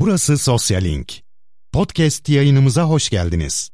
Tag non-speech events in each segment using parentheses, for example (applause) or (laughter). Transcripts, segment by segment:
Burası Sosyal Link. Podcast yayınımıza hoş geldiniz.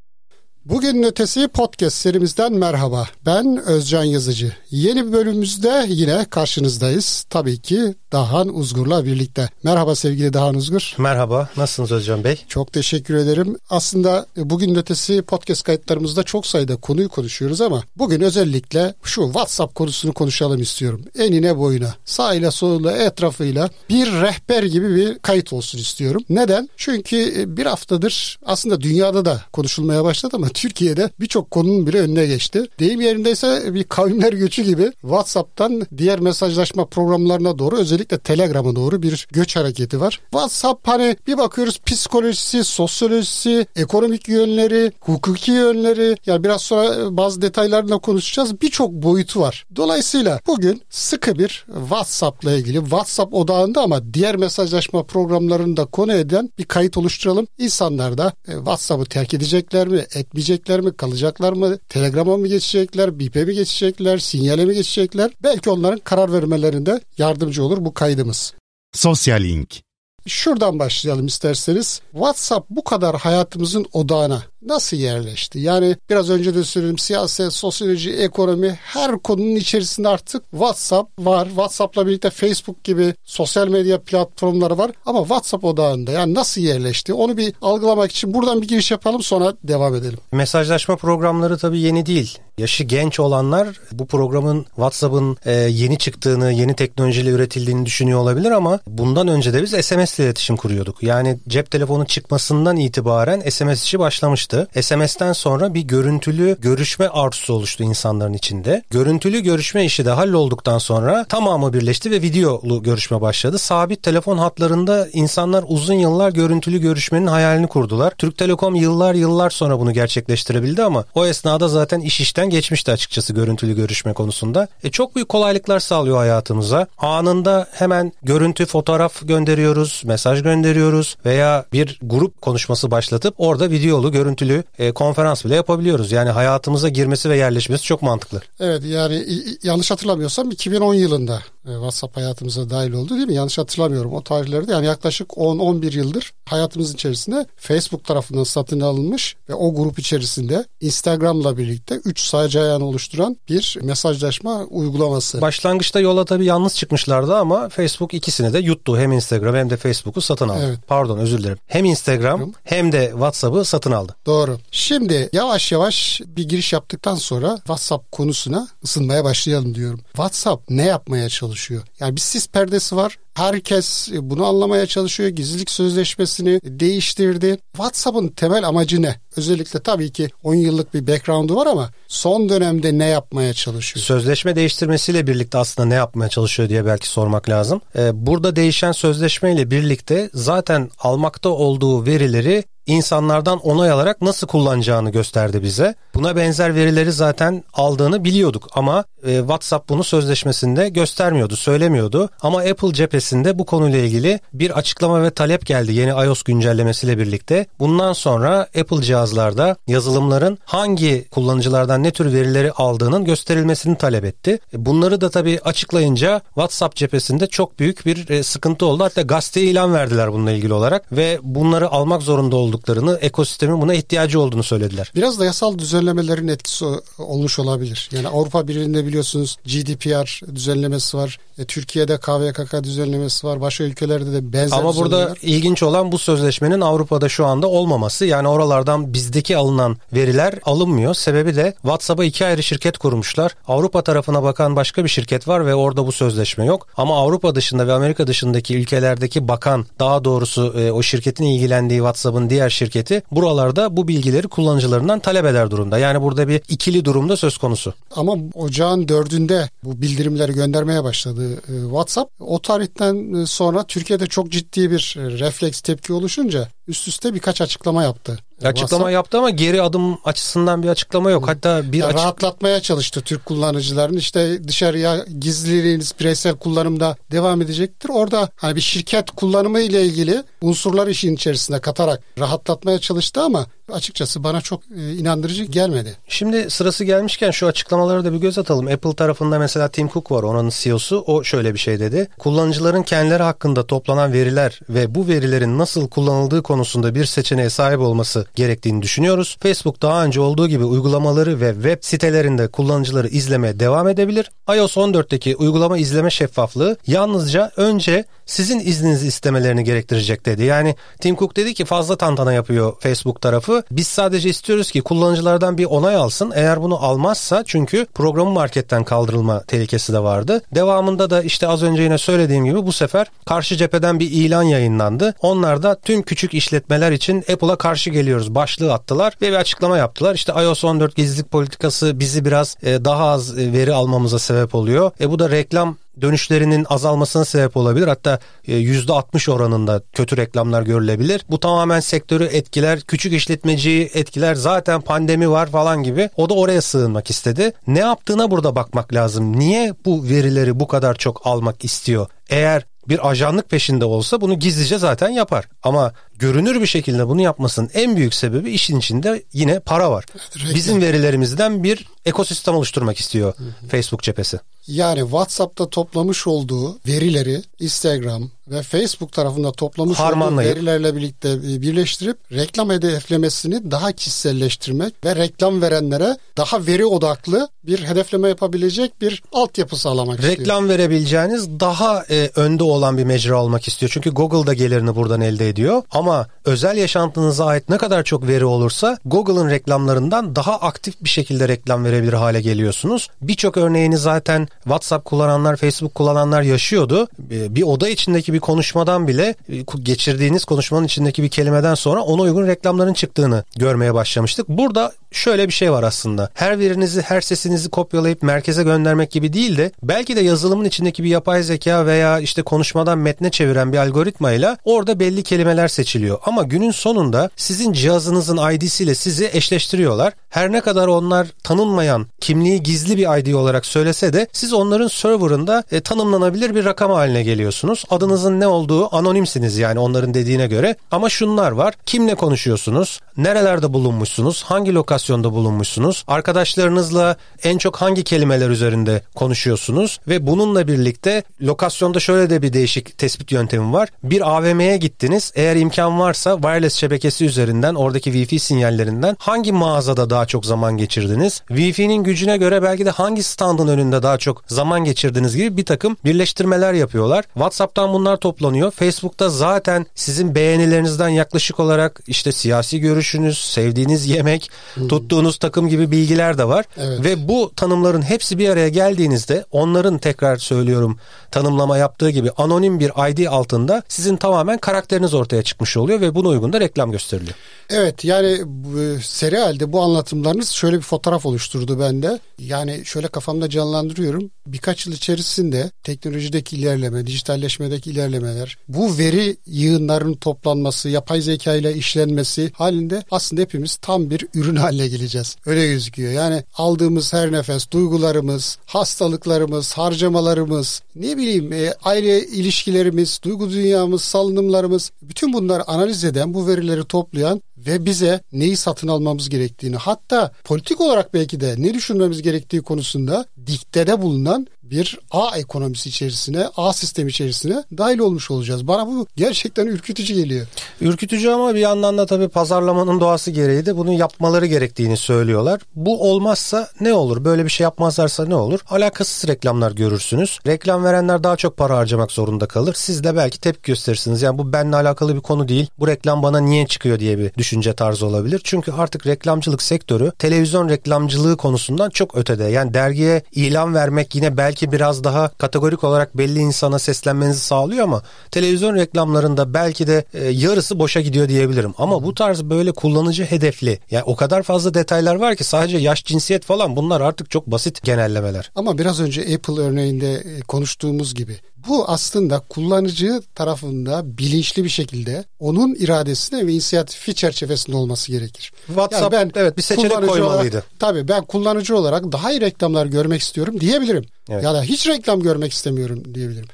Bugün ötesi podcast serimizden merhaba. Ben Özcan Yazıcı. Yeni bir bölümümüzde yine karşınızdayız. Tabii ki Dahan Uzgur'la birlikte. Merhaba sevgili Dahan Uzgur. Merhaba, nasılsınız Özcan Bey? Çok teşekkür ederim. Aslında bugün ötesi podcast kayıtlarımızda çok sayıda konuyu konuşuyoruz ama bugün özellikle şu WhatsApp konusunu konuşalım istiyorum. Enine boyuna, sağıyla soluyla etrafıyla bir rehber gibi bir kayıt olsun istiyorum. Neden? Çünkü bir haftadır aslında dünyada da konuşulmaya başladı ama Türkiye'de birçok konunun bile önüne geçti. Deyim yerindeyse bir kavimler göçü gibi WhatsApp'tan diğer mesajlaşma programlarına doğru özellikle Telegram'a doğru bir göç hareketi var. WhatsApp hani bir bakıyoruz psikolojisi, sosyolojisi, ekonomik yönleri, hukuki yönleri yani biraz sonra bazı detaylarla konuşacağız. Birçok boyutu var. Dolayısıyla bugün sıkı bir WhatsApp'la ilgili WhatsApp odağında ama diğer mesajlaşma programlarını da konu eden bir kayıt oluşturalım. İnsanlar da e, WhatsApp'ı terk edecekler mi, etmeyecekler mi, kalacaklar mı, Telegram'a mı geçecekler, BIP'e mi geçecekler, sinyale mi geçecekler? Belki onların karar vermelerinde yardımcı olur bu kaydımız. Sosyal Link. Şuradan başlayalım isterseniz. WhatsApp bu kadar hayatımızın odağına nasıl yerleşti? Yani biraz önce de söyledim siyaset, sosyoloji, ekonomi her konunun içerisinde artık WhatsApp var. WhatsApp'la birlikte Facebook gibi sosyal medya platformları var. Ama WhatsApp odağında yani nasıl yerleşti? Onu bir algılamak için buradan bir giriş yapalım sonra devam edelim. Mesajlaşma programları tabii yeni değil. Yaşı genç olanlar bu programın WhatsApp'ın e, yeni çıktığını, yeni teknolojiyle üretildiğini düşünüyor olabilir ama bundan önce de biz SMS ile iletişim kuruyorduk. Yani cep telefonu çıkmasından itibaren SMS işi başlamıştı. SMS'ten sonra bir görüntülü görüşme arzusu oluştu insanların içinde. Görüntülü görüşme işi de hallolduktan sonra tamamı birleşti ve videolu görüşme başladı. Sabit telefon hatlarında insanlar uzun yıllar görüntülü görüşmenin hayalini kurdular. Türk Telekom yıllar yıllar sonra bunu gerçekleştirebildi ama o esnada zaten iş işten geçmişti açıkçası görüntülü görüşme konusunda. E çok büyük kolaylıklar sağlıyor hayatımıza. Anında hemen görüntü, fotoğraf gönderiyoruz, mesaj gönderiyoruz veya bir grup konuşması başlatıp orada videolu, görüntülü e, konferans bile yapabiliyoruz. Yani hayatımıza girmesi ve yerleşmesi çok mantıklı. Evet yani yanlış hatırlamıyorsam 2010 yılında e, WhatsApp hayatımıza dahil oldu değil mi? Yanlış hatırlamıyorum o tarihlerde. Yani yaklaşık 10-11 yıldır hayatımızın içerisinde Facebook tarafından satın alınmış ve o grup içerisinde Instagram'la birlikte 3 sayıcı ayağını oluşturan bir mesajlaşma uygulaması. Başlangıçta yola tabii yalnız çıkmışlardı ama Facebook ikisini de yuttu. Hem Instagram hem de Facebook'u satın aldı. Evet. Pardon özür dilerim. Hem Instagram hem de WhatsApp'ı satın aldı. Doğru. Şimdi yavaş yavaş bir giriş yaptıktan sonra WhatsApp konusuna ısınmaya başlayalım diyorum. WhatsApp ne yapmaya çalışıyor? Yani bir sis perdesi var. Herkes bunu anlamaya çalışıyor. Gizlilik sözleşmesini değiştirdi. WhatsApp'ın temel amacı ne? Özellikle tabii ki 10 yıllık bir background'u var ama son dönemde ne yapmaya çalışıyor? Sözleşme değiştirmesiyle birlikte aslında ne yapmaya çalışıyor diye belki sormak lazım. Ee, burada değişen sözleşmeyle birlikte zaten almakta olduğu verileri insanlardan onay alarak nasıl kullanacağını gösterdi bize. Buna benzer verileri zaten aldığını biliyorduk ama e, WhatsApp bunu sözleşmesinde göstermiyordu, söylemiyordu. Ama Apple cephesinde bu konuyla ilgili bir açıklama ve talep geldi yeni iOS güncellemesiyle birlikte. Bundan sonra Apple cihazlarda yazılımların hangi kullanıcılardan ne tür verileri aldığının gösterilmesini talep etti. E, bunları da tabii açıklayınca WhatsApp cephesinde çok büyük bir e, sıkıntı oldu. Hatta gazeteye ilan verdiler bununla ilgili olarak ve bunları almak zorunda oldu olduklarını, ekosistemin buna ihtiyacı olduğunu söylediler. Biraz da yasal düzenlemelerin etkisi olmuş olabilir. Yani Avrupa Birliği'nde biliyorsunuz GDPR düzenlemesi var. E, Türkiye'de KVKK düzenlemesi var. Başka ülkelerde de benzer Ama burada ilginç olan bu sözleşmenin Avrupa'da şu anda olmaması. Yani oralardan bizdeki alınan veriler alınmıyor. Sebebi de WhatsApp'a iki ayrı şirket kurmuşlar. Avrupa tarafına bakan başka bir şirket var ve orada bu sözleşme yok. Ama Avrupa dışında ve Amerika dışındaki ülkelerdeki bakan daha doğrusu e, o şirketin ilgilendiği WhatsApp'ın diğer diğer şirketi buralarda bu bilgileri kullanıcılarından talep eder durumda. Yani burada bir ikili durumda söz konusu. Ama ocağın dördünde bu bildirimleri göndermeye başladı e, WhatsApp. O tarihten e, sonra Türkiye'de çok ciddi bir e, refleks tepki oluşunca üst üste birkaç açıklama yaptı. Açıklama WhatsApp. yaptı ama geri adım açısından bir açıklama yok. Hatta bir açık... rahatlatmaya çalıştı Türk kullanıcıların. İşte dışarıya gizliliğiniz bireysel kullanımda devam edecektir. Orada hani bir şirket kullanımı ile ilgili unsurlar işin içerisine katarak rahatlatmaya çalıştı ama açıkçası bana çok e, inandırıcı gelmedi. Şimdi sırası gelmişken şu açıklamaları da bir göz atalım. Apple tarafında mesela Tim Cook var onun CEO'su. O şöyle bir şey dedi. Kullanıcıların kendileri hakkında toplanan veriler ve bu verilerin nasıl kullanıldığı konusunda bir seçeneğe sahip olması gerektiğini düşünüyoruz. Facebook daha önce olduğu gibi uygulamaları ve web sitelerinde kullanıcıları izlemeye devam edebilir. iOS 14'teki uygulama izleme şeffaflığı yalnızca önce sizin izninizi istemelerini gerektirecek dedi. Yani Tim Cook dedi ki fazla tantana yapıyor Facebook tarafı. Biz sadece istiyoruz ki kullanıcılardan bir onay alsın. Eğer bunu almazsa çünkü programı marketten kaldırılma tehlikesi de vardı. Devamında da işte az önce yine söylediğim gibi bu sefer karşı cepheden bir ilan yayınlandı. Onlar da tüm küçük işletmeler için Apple'a karşı geliyoruz başlığı attılar ve bir açıklama yaptılar. İşte iOS 14 gizlilik politikası bizi biraz e, daha az e, veri almamıza sebep oluyor. E bu da reklam dönüşlerinin azalmasına sebep olabilir. Hatta %60 e, oranında kötü reklamlar görülebilir. Bu tamamen sektörü etkiler, küçük işletmeciyi etkiler. Zaten pandemi var falan gibi. O da oraya sığınmak istedi. Ne yaptığına burada bakmak lazım. Niye bu verileri bu kadar çok almak istiyor? Eğer bir ajanlık peşinde olsa bunu gizlice zaten yapar. Ama görünür bir şekilde bunu yapmasının en büyük sebebi işin içinde yine para var. Reklam. Bizim verilerimizden bir ekosistem oluşturmak istiyor hı hı. Facebook cephesi. Yani WhatsApp'ta toplamış olduğu verileri Instagram ve Facebook tarafında toplamış olduğu verilerle birlikte e, birleştirip reklam hedeflemesini daha kişiselleştirmek ve reklam verenlere daha veri odaklı bir hedefleme yapabilecek bir altyapı sağlamak reklam istiyor. Reklam verebileceğiniz daha e, önde olan bir mecra olmak istiyor. Çünkü Google da gelirini buradan elde ediyor. Ama özel yaşantınıza ait ne kadar çok veri olursa Google'ın reklamlarından daha aktif bir şekilde reklam verebilir hale geliyorsunuz. Birçok örneğini zaten WhatsApp kullananlar, Facebook kullananlar yaşıyordu. E, bir oda içindeki bir konuşmadan bile e, geçirdiğiniz konuşmanın içindeki bir kelimeden sonra ona uygun reklamların çıktığını görmeye başlamıştık. Burada şöyle bir şey var aslında. Her verinizi, her sesinizi kopyalayıp merkeze göndermek gibi değil de belki de yazılımın içindeki bir yapay zeka veya işte konuşmadan metne çeviren bir algoritmayla orada belli kelimeler seçiliyor. Ama günün sonunda sizin cihazınızın ID'siyle sizi eşleştiriyorlar. Her ne kadar onlar tanınmayan, kimliği gizli bir ID olarak söylese de siz onların serverında e, tanımlanabilir bir rakam haline geliyorsunuz. Adınızın ne olduğu anonimsiniz yani onların dediğine göre. Ama şunlar var. Kimle konuşuyorsunuz? Nerelerde bulunmuşsunuz? Hangi lokasyonda bulunmuşsunuz? Arkadaşlarınızla en çok hangi kelimeler üzerinde konuşuyorsunuz? Ve bununla birlikte lokasyonda şöyle de bir değişik tespit yöntemi var. Bir AVM'ye gittiniz. Eğer imkan varsa wireless şebekesi üzerinden oradaki Wi-Fi sinyallerinden hangi mağazada daha çok zaman geçirdiniz? Wi-Fi'nin gücüne göre belki de hangi standın önünde daha çok zaman geçirdiniz gibi bir takım birleştirmeler yapıyorlar. WhatsApp'tan bunlar toplanıyor. Facebook'ta zaten sizin beğenilerinizden yaklaşık olarak işte siyasi görüşünüz, sevdiğiniz yemek. Tuttuğunuz takım gibi bilgiler de var. Evet. Ve bu tanımların hepsi bir araya geldiğinizde onların tekrar söylüyorum tanımlama yaptığı gibi anonim bir ID altında sizin tamamen karakteriniz ortaya çıkmış oluyor ve buna uygun da reklam gösteriliyor. Evet yani bu, seri halde bu anlatımlarınız şöyle bir fotoğraf oluşturdu bende. Yani şöyle kafamda canlandırıyorum. Birkaç yıl içerisinde teknolojideki ilerleme, dijitalleşmedeki ilerlemeler, bu veri yığınlarının toplanması, yapay zeka ile işlenmesi halinde aslında hepimiz tam bir ürün haline geleceğiz. Öyle gözüküyor. Yani aldığımız her nefes, duygularımız, hastalıklarımız, harcamalarımız, ne bileyim e, aile ilişkilerimiz, duygu dünyamız, salınımlarımız bütün bunları analiz eden, bu verileri toplayan ve bize neyi satın almamız gerektiğini hatta politik olarak belki de ne düşünmemiz gerektiği konusunda diktede bulunan bir A ekonomisi içerisine, A sistemi içerisine dahil olmuş olacağız. Bana bu gerçekten ürkütücü geliyor. Ürkütücü ama bir yandan da tabii pazarlamanın doğası gereği de bunu yapmaları gerektiğini söylüyorlar. Bu olmazsa ne olur? Böyle bir şey yapmazlarsa ne olur? Alakasız reklamlar görürsünüz. Reklam verenler daha çok para harcamak zorunda kalır. Siz de belki tepki gösterirsiniz. Yani bu benimle alakalı bir konu değil. Bu reklam bana niye çıkıyor diye bir düşünce tarzı olabilir. Çünkü artık reklamcılık sektörü televizyon reklamcılığı konusundan çok ötede. Yani dergiye ilan vermek yine belki belki biraz daha kategorik olarak belli insana seslenmenizi sağlıyor ama televizyon reklamlarında belki de e, yarısı boşa gidiyor diyebilirim. Ama bu tarz böyle kullanıcı hedefli yani o kadar fazla detaylar var ki sadece yaş, cinsiyet falan bunlar artık çok basit genellemeler. Ama biraz önce Apple örneğinde e, konuştuğumuz gibi bu aslında kullanıcı tarafında bilinçli bir şekilde onun iradesine ve inisiyatifi çerçevesinde olması gerekir. WhatsApp yani ben evet bir seçenek koymalıydı. Olarak, tabii ben kullanıcı olarak daha iyi reklamlar görmek istiyorum diyebilirim. Evet. Ya da hiç reklam görmek istemiyorum diyebilirim.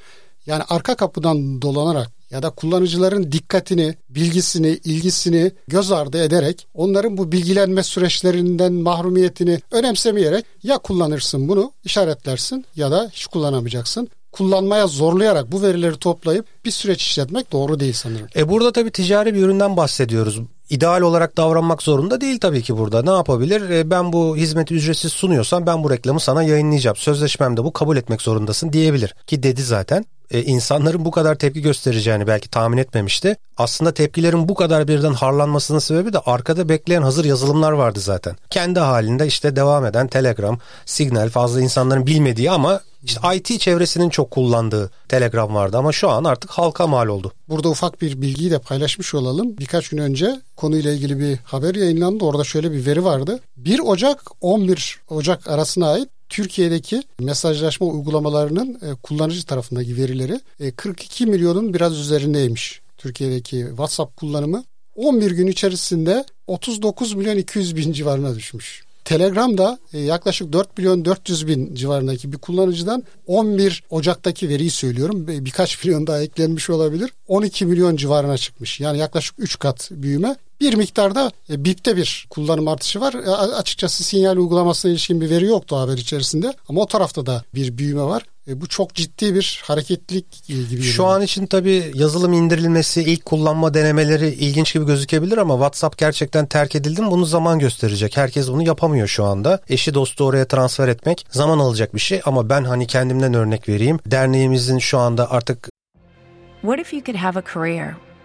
Yani arka kapıdan dolanarak ya da kullanıcıların dikkatini, bilgisini, ilgisini göz ardı ederek onların bu bilgilenme süreçlerinden mahrumiyetini önemsemeyerek ya kullanırsın bunu işaretlersin ya da hiç kullanamayacaksın kullanmaya zorlayarak bu verileri toplayıp bir süreç işletmek doğru değil sanırım. E burada tabii ticari bir üründen bahsediyoruz. İdeal olarak davranmak zorunda değil tabii ki burada. Ne yapabilir? E ben bu hizmeti ücretsiz sunuyorsam ben bu reklamı sana yayınlayacağım. Sözleşmemde bu kabul etmek zorundasın diyebilir. Ki dedi zaten e, insanların bu kadar tepki göstereceğini belki tahmin etmemişti. Aslında tepkilerin bu kadar birden harlanmasının sebebi de arkada bekleyen hazır yazılımlar vardı zaten. Kendi halinde işte devam eden Telegram, Signal fazla insanların bilmediği ama işte IT çevresinin çok kullandığı Telegram vardı ama şu an artık halka mal oldu. Burada ufak bir bilgiyi de paylaşmış olalım. Birkaç gün önce konuyla ilgili bir haber yayınlandı. Orada şöyle bir veri vardı. 1 Ocak 11 Ocak arasına ait Türkiye'deki mesajlaşma uygulamalarının e, kullanıcı tarafındaki verileri e, 42 milyonun biraz üzerindeymiş. Türkiye'deki WhatsApp kullanımı 11 gün içerisinde 39 milyon 200 bin civarına düşmüş. Telegram'da e, yaklaşık 4 milyon 400 bin civarındaki bir kullanıcıdan 11 Ocak'taki veriyi söylüyorum. Birkaç (laughs) milyon daha eklenmiş olabilir. 12 milyon civarına çıkmış. Yani yaklaşık 3 kat büyüme. Bir miktarda e, BIP'te bir kullanım artışı var. E, açıkçası sinyal uygulamasına ilişkin bir veri yoktu haber içerisinde. Ama o tarafta da bir büyüme var. E, bu çok ciddi bir hareketlilik gibi. Şu an için tabii yazılım indirilmesi, ilk kullanma denemeleri ilginç gibi gözükebilir ama WhatsApp gerçekten terk edildi mi bunu zaman gösterecek. Herkes bunu yapamıyor şu anda. Eşi dostu oraya transfer etmek zaman alacak bir şey ama ben hani kendimden örnek vereyim. Derneğimizin şu anda artık What if you could have a career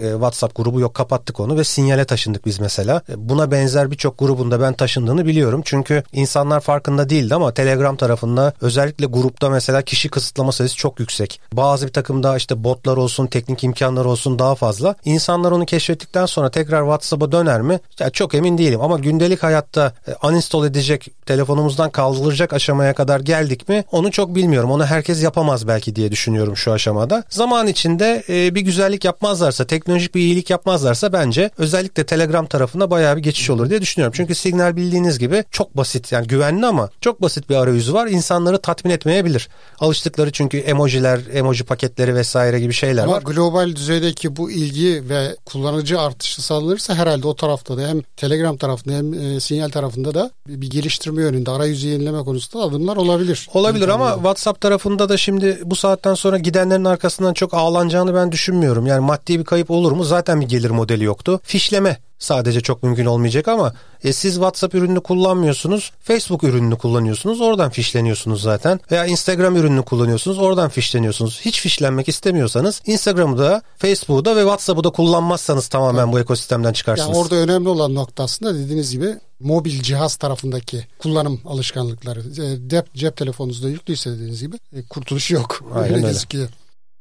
E, WhatsApp grubu yok kapattık onu ve sinyale taşındık biz mesela. E, buna benzer birçok grubunda ben taşındığını biliyorum. Çünkü insanlar farkında değildi ama Telegram tarafında özellikle grupta mesela kişi kısıtlama sayısı çok yüksek. Bazı bir takım daha işte botlar olsun, teknik imkanlar olsun daha fazla. İnsanlar onu keşfettikten sonra tekrar WhatsApp'a döner mi? Ya çok emin değilim ama gündelik hayatta e, uninstall edecek, telefonumuzdan kaldırılacak aşamaya kadar geldik mi? Onu çok bilmiyorum. Onu herkes yapamaz belki diye düşünüyorum şu aşamada. Zaman içinde bir güzellik yapmazlarsa, tek teknolojik bir iyilik yapmazlarsa bence özellikle Telegram tarafında bayağı bir geçiş olur diye düşünüyorum. Çünkü Signal bildiğiniz gibi çok basit yani güvenli ama çok basit bir arayüzü var. İnsanları tatmin etmeyebilir. Alıştıkları çünkü emojiler, emoji paketleri vesaire gibi şeyler ama var. Ama global düzeydeki bu ilgi ve kullanıcı artışı sağlanırsa herhalde o tarafta da hem Telegram tarafında hem e, Signal tarafında da bir, geliştirme yönünde arayüzü yenileme konusunda adımlar olabilir. Olabilir ama WhatsApp tarafında da şimdi bu saatten sonra gidenlerin arkasından çok ağlanacağını ben düşünmüyorum. Yani maddi bir kayıp olur mu? Zaten bir gelir modeli yoktu. Fişleme sadece çok mümkün olmayacak ama e, siz WhatsApp ürününü kullanmıyorsunuz. Facebook ürününü kullanıyorsunuz. Oradan fişleniyorsunuz zaten. Veya Instagram ürününü kullanıyorsunuz. Oradan fişleniyorsunuz. Hiç fişlenmek istemiyorsanız Instagram'ı da, Facebook'u da ve WhatsApp'ı da kullanmazsanız tamamen bu ekosistemden çıkarsınız. Yani orada önemli olan nokta aslında dediğiniz gibi mobil cihaz tarafındaki kullanım alışkanlıkları. E, cep, cep telefonunuzda yüklüyse dediğiniz gibi e, kurtuluş yok. Aynen öyle. Gözüküyor.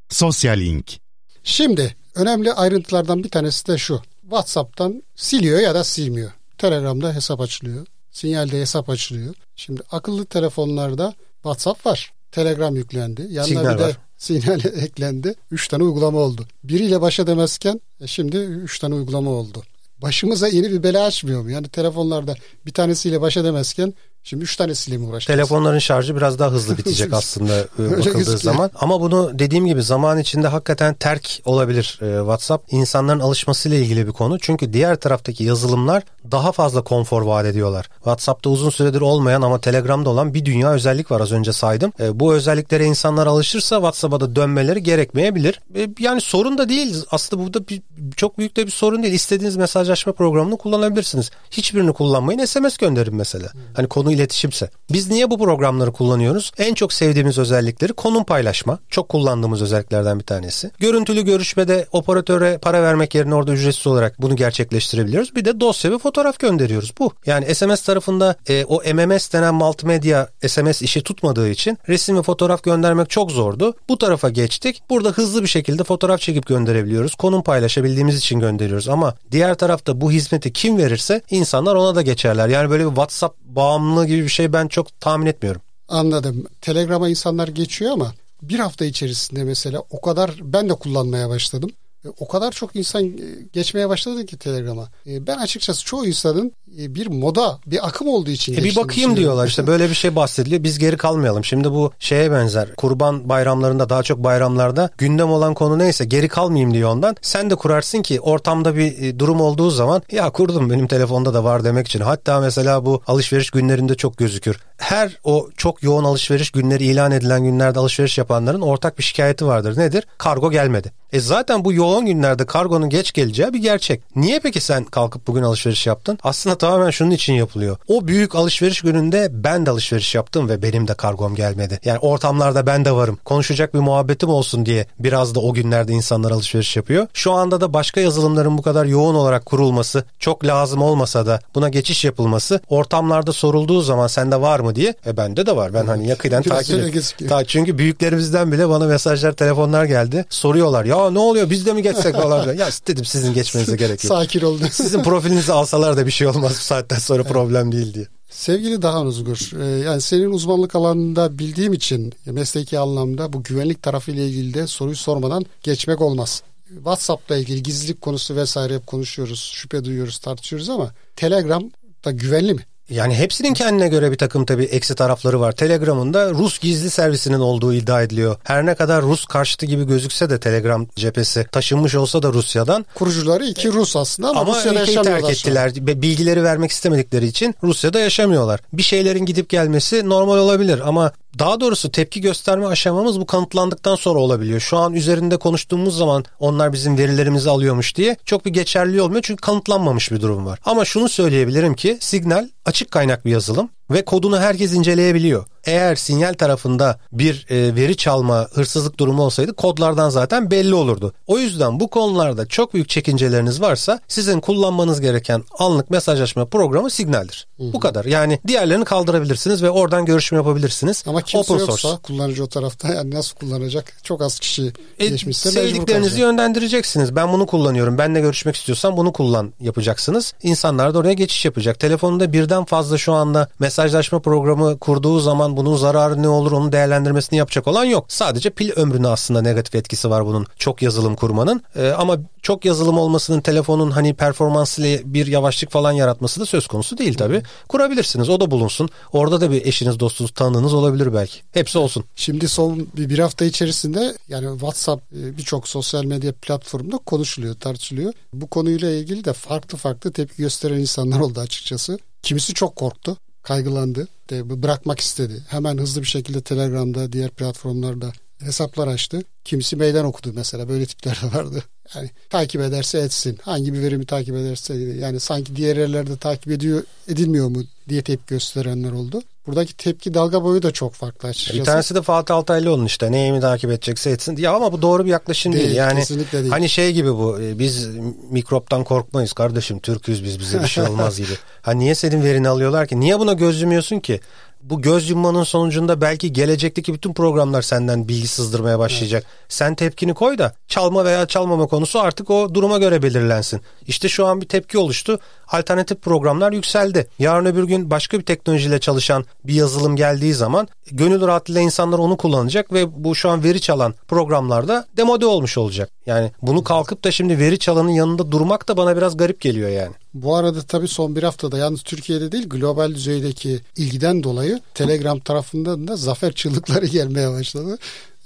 Sosyal Link Şimdi önemli ayrıntılardan bir tanesi de şu. WhatsApp'tan siliyor ya da silmiyor. Telegram'da hesap açılıyor. Sinyalde hesap açılıyor. Şimdi akıllı telefonlarda WhatsApp var. Telegram yüklendi. Yanına sinyal bir de var. (laughs) sinyal eklendi. Üç tane uygulama oldu. Biriyle baş edemezken e, şimdi üç tane uygulama oldu. Başımıza yeni bir bela açmıyor mu? Yani telefonlarda bir tanesiyle baş edemezken Şimdi 3 tanesiyle mi uğraşacağız? Telefonların şarjı biraz daha hızlı bitecek (laughs) aslında e, bakıldığı zaman. Ama bunu dediğim gibi zaman içinde hakikaten terk olabilir e, WhatsApp. İnsanların alışmasıyla ilgili bir konu. Çünkü diğer taraftaki yazılımlar daha fazla konfor vaat ediyorlar. WhatsApp'ta uzun süredir olmayan ama Telegram'da olan bir dünya özellik var az önce saydım. E, bu özelliklere insanlar alışırsa WhatsApp'a da dönmeleri gerekmeyebilir. Yani sorun da değil. Aslında burada bir, çok büyük de bir sorun değil. İstediğiniz mesajlaşma programını kullanabilirsiniz. Hiçbirini kullanmayın. SMS gönderin mesela. Hani konu iletişimse. Biz niye bu programları kullanıyoruz? En çok sevdiğimiz özellikleri konum paylaşma. Çok kullandığımız özelliklerden bir tanesi. Görüntülü görüşmede operatöre para vermek yerine orada ücretsiz olarak bunu gerçekleştirebiliyoruz. Bir de dosya ve fotoğraf gönderiyoruz. Bu. Yani SMS tarafında e, o MMS denen multimedya SMS işi tutmadığı için resim ve fotoğraf göndermek çok zordu. Bu tarafa geçtik. Burada hızlı bir şekilde fotoğraf çekip gönderebiliyoruz. Konum paylaşabildiğimiz için gönderiyoruz. Ama diğer tarafta bu hizmeti kim verirse insanlar ona da geçerler. Yani böyle bir WhatsApp bağımlılığı gibi bir şey ben çok tahmin etmiyorum. Anladım. Telegram'a insanlar geçiyor ama bir hafta içerisinde mesela o kadar ben de kullanmaya başladım. E, O kadar çok insan e, geçmeye başladı ki Telegram'a. E, Ben açıkçası çoğu insanın bir moda, bir akım olduğu için E bir bakayım diyorlar işte böyle bir şey bahsediliyor biz geri kalmayalım. Şimdi bu şeye benzer kurban bayramlarında daha çok bayramlarda gündem olan konu neyse geri kalmayayım diyor ondan. Sen de kurarsın ki ortamda bir e, durum olduğu zaman ya kurdum benim telefonda da var demek için. Hatta mesela bu alışveriş günlerinde çok gözükür. Her o çok yoğun alışveriş günleri ilan edilen günlerde alışveriş yapanların ortak bir şikayeti vardır. Nedir? Kargo gelmedi. E zaten bu yoğun günlerde kargonun geç geleceği bir gerçek. Niye peki sen kalkıp bugün alışveriş yaptın? Aslında tamamen şunun için yapılıyor. O büyük alışveriş gününde ben de alışveriş yaptım ve benim de kargom gelmedi. Yani ortamlarda ben de varım. Konuşacak bir muhabbetim olsun diye biraz da o günlerde insanlar alışveriş yapıyor. Şu anda da başka yazılımların bu kadar yoğun olarak kurulması, çok lazım olmasa da buna geçiş yapılması ortamlarda sorulduğu zaman sende var mı diye. E bende de var. Ben hani yakından takip ediyorum. Ta- çünkü büyüklerimizden bile bana mesajlar, telefonlar geldi. Soruyorlar ya ne oluyor biz de mi geçsek falan. ya dedim sizin geçmenize (laughs) gerek yok. Sakin olun. Sizin profilinizi alsalar da bir şey olmaz bu saatten sonra problem değil diye. Sevgili Dahan Uzgur, e, yani senin uzmanlık alanında bildiğim için mesleki anlamda bu güvenlik tarafıyla ilgili de soruyu sormadan geçmek olmaz. WhatsApp'la ilgili gizlilik konusu vesaire hep konuşuyoruz, şüphe duyuyoruz, tartışıyoruz ama Telegram da güvenli mi? Yani hepsinin kendine göre bir takım tabii eksi tarafları var. Telegram'ın da Rus gizli servisinin olduğu iddia ediliyor. Her ne kadar Rus karşıtı gibi gözükse de Telegram cephesi taşınmış olsa da Rusya'dan Kurucuları iki Rus aslında ama, ama Rusya'da terk yaşamıyorlar an. ettiler. Ve Bilgileri vermek istemedikleri için Rusya'da yaşamıyorlar. Bir şeylerin gidip gelmesi normal olabilir ama daha doğrusu tepki gösterme aşamamız bu kanıtlandıktan sonra olabiliyor. Şu an üzerinde konuştuğumuz zaman onlar bizim verilerimizi alıyormuş diye çok bir geçerli olmuyor çünkü kanıtlanmamış bir durum var. Ama şunu söyleyebilirim ki Signal açık kaynak bir yazılım ve kodunu herkes inceleyebiliyor. Eğer sinyal tarafında bir e, veri çalma, hırsızlık durumu olsaydı kodlardan zaten belli olurdu. O yüzden bu konularda çok büyük çekinceleriniz varsa sizin kullanmanız gereken anlık mesajlaşma programı Signal'dir. Bu kadar. Yani diğerlerini kaldırabilirsiniz ve oradan görüşme yapabilirsiniz. Ama kimse Open yoksa source. kullanıcı o tarafta yani nasıl kullanacak? Çok az kişi E, geçmişse sevdiklerinizi yönlendireceksiniz. Ben bunu kullanıyorum. Benle görüşmek istiyorsan bunu kullan yapacaksınız. İnsanlar da oraya geçiş yapacak. Telefonunda birden fazla şu anda mesajlaşma programı kurduğu zaman bunun zararı ne olur onun değerlendirmesini yapacak olan yok. Sadece pil ömrüne aslında negatif etkisi var bunun çok yazılım kurmanın. E, ama çok yazılım olmasının telefonun hani performansıyla bir yavaşlık falan yaratması da söz konusu değil tabii. Kurabilirsiniz. O da bulunsun. Orada da bir eşiniz, dostunuz, tanığınız olabilir belki. Hepsi olsun. Şimdi son bir, bir hafta içerisinde yani WhatsApp e, birçok sosyal medya platformunda konuşuluyor, tartışılıyor. Bu konuyla ilgili de farklı farklı tepki gösteren insanlar oldu açıkçası. Kimisi çok korktu, kaygılandı, de bırakmak istedi. Hemen hızlı bir şekilde Telegram'da, diğer platformlarda hesaplar açtı. Kimisi meydan okudu mesela böyle tipler de vardı. Yani takip ederse etsin. Hangi bir verimi takip ederse yani sanki diğer yerlerde takip ediyor edilmiyor mu diye tepki gösterenler oldu. Buradaki tepki dalga boyu da çok farklı açıkçası. Bir tanesi de Fatih Altaylıoğlu'nun işte neyimi takip edecekse etsin. Ya ama bu doğru bir yaklaşım değil. Değil, Yani kesinlikle değil. hani şey gibi bu e, biz mikroptan korkmayız kardeşim Türk'üz biz bize bir şey (laughs) olmaz gibi. Ha niye senin verini alıyorlar ki? Niye buna göz yumuyorsun ki? Bu göz yummanın sonucunda belki gelecekteki bütün programlar senden bilgi sızdırmaya başlayacak. Sen tepkini koy da çalma veya çalmama konusu artık o duruma göre belirlensin. İşte şu an bir tepki oluştu. Alternatif programlar yükseldi. Yarın öbür gün başka bir teknolojiyle çalışan bir yazılım geldiği zaman gönül rahatlığıyla insanlar onu kullanacak ve bu şu an veri çalan programlarda demode olmuş olacak. Yani bunu kalkıp da şimdi veri çalanın yanında durmak da bana biraz garip geliyor yani. Bu arada tabii son bir haftada yalnız Türkiye'de değil global düzeydeki ilgiden dolayı Telegram tarafından da zafer çığlıkları (laughs) gelmeye başladı.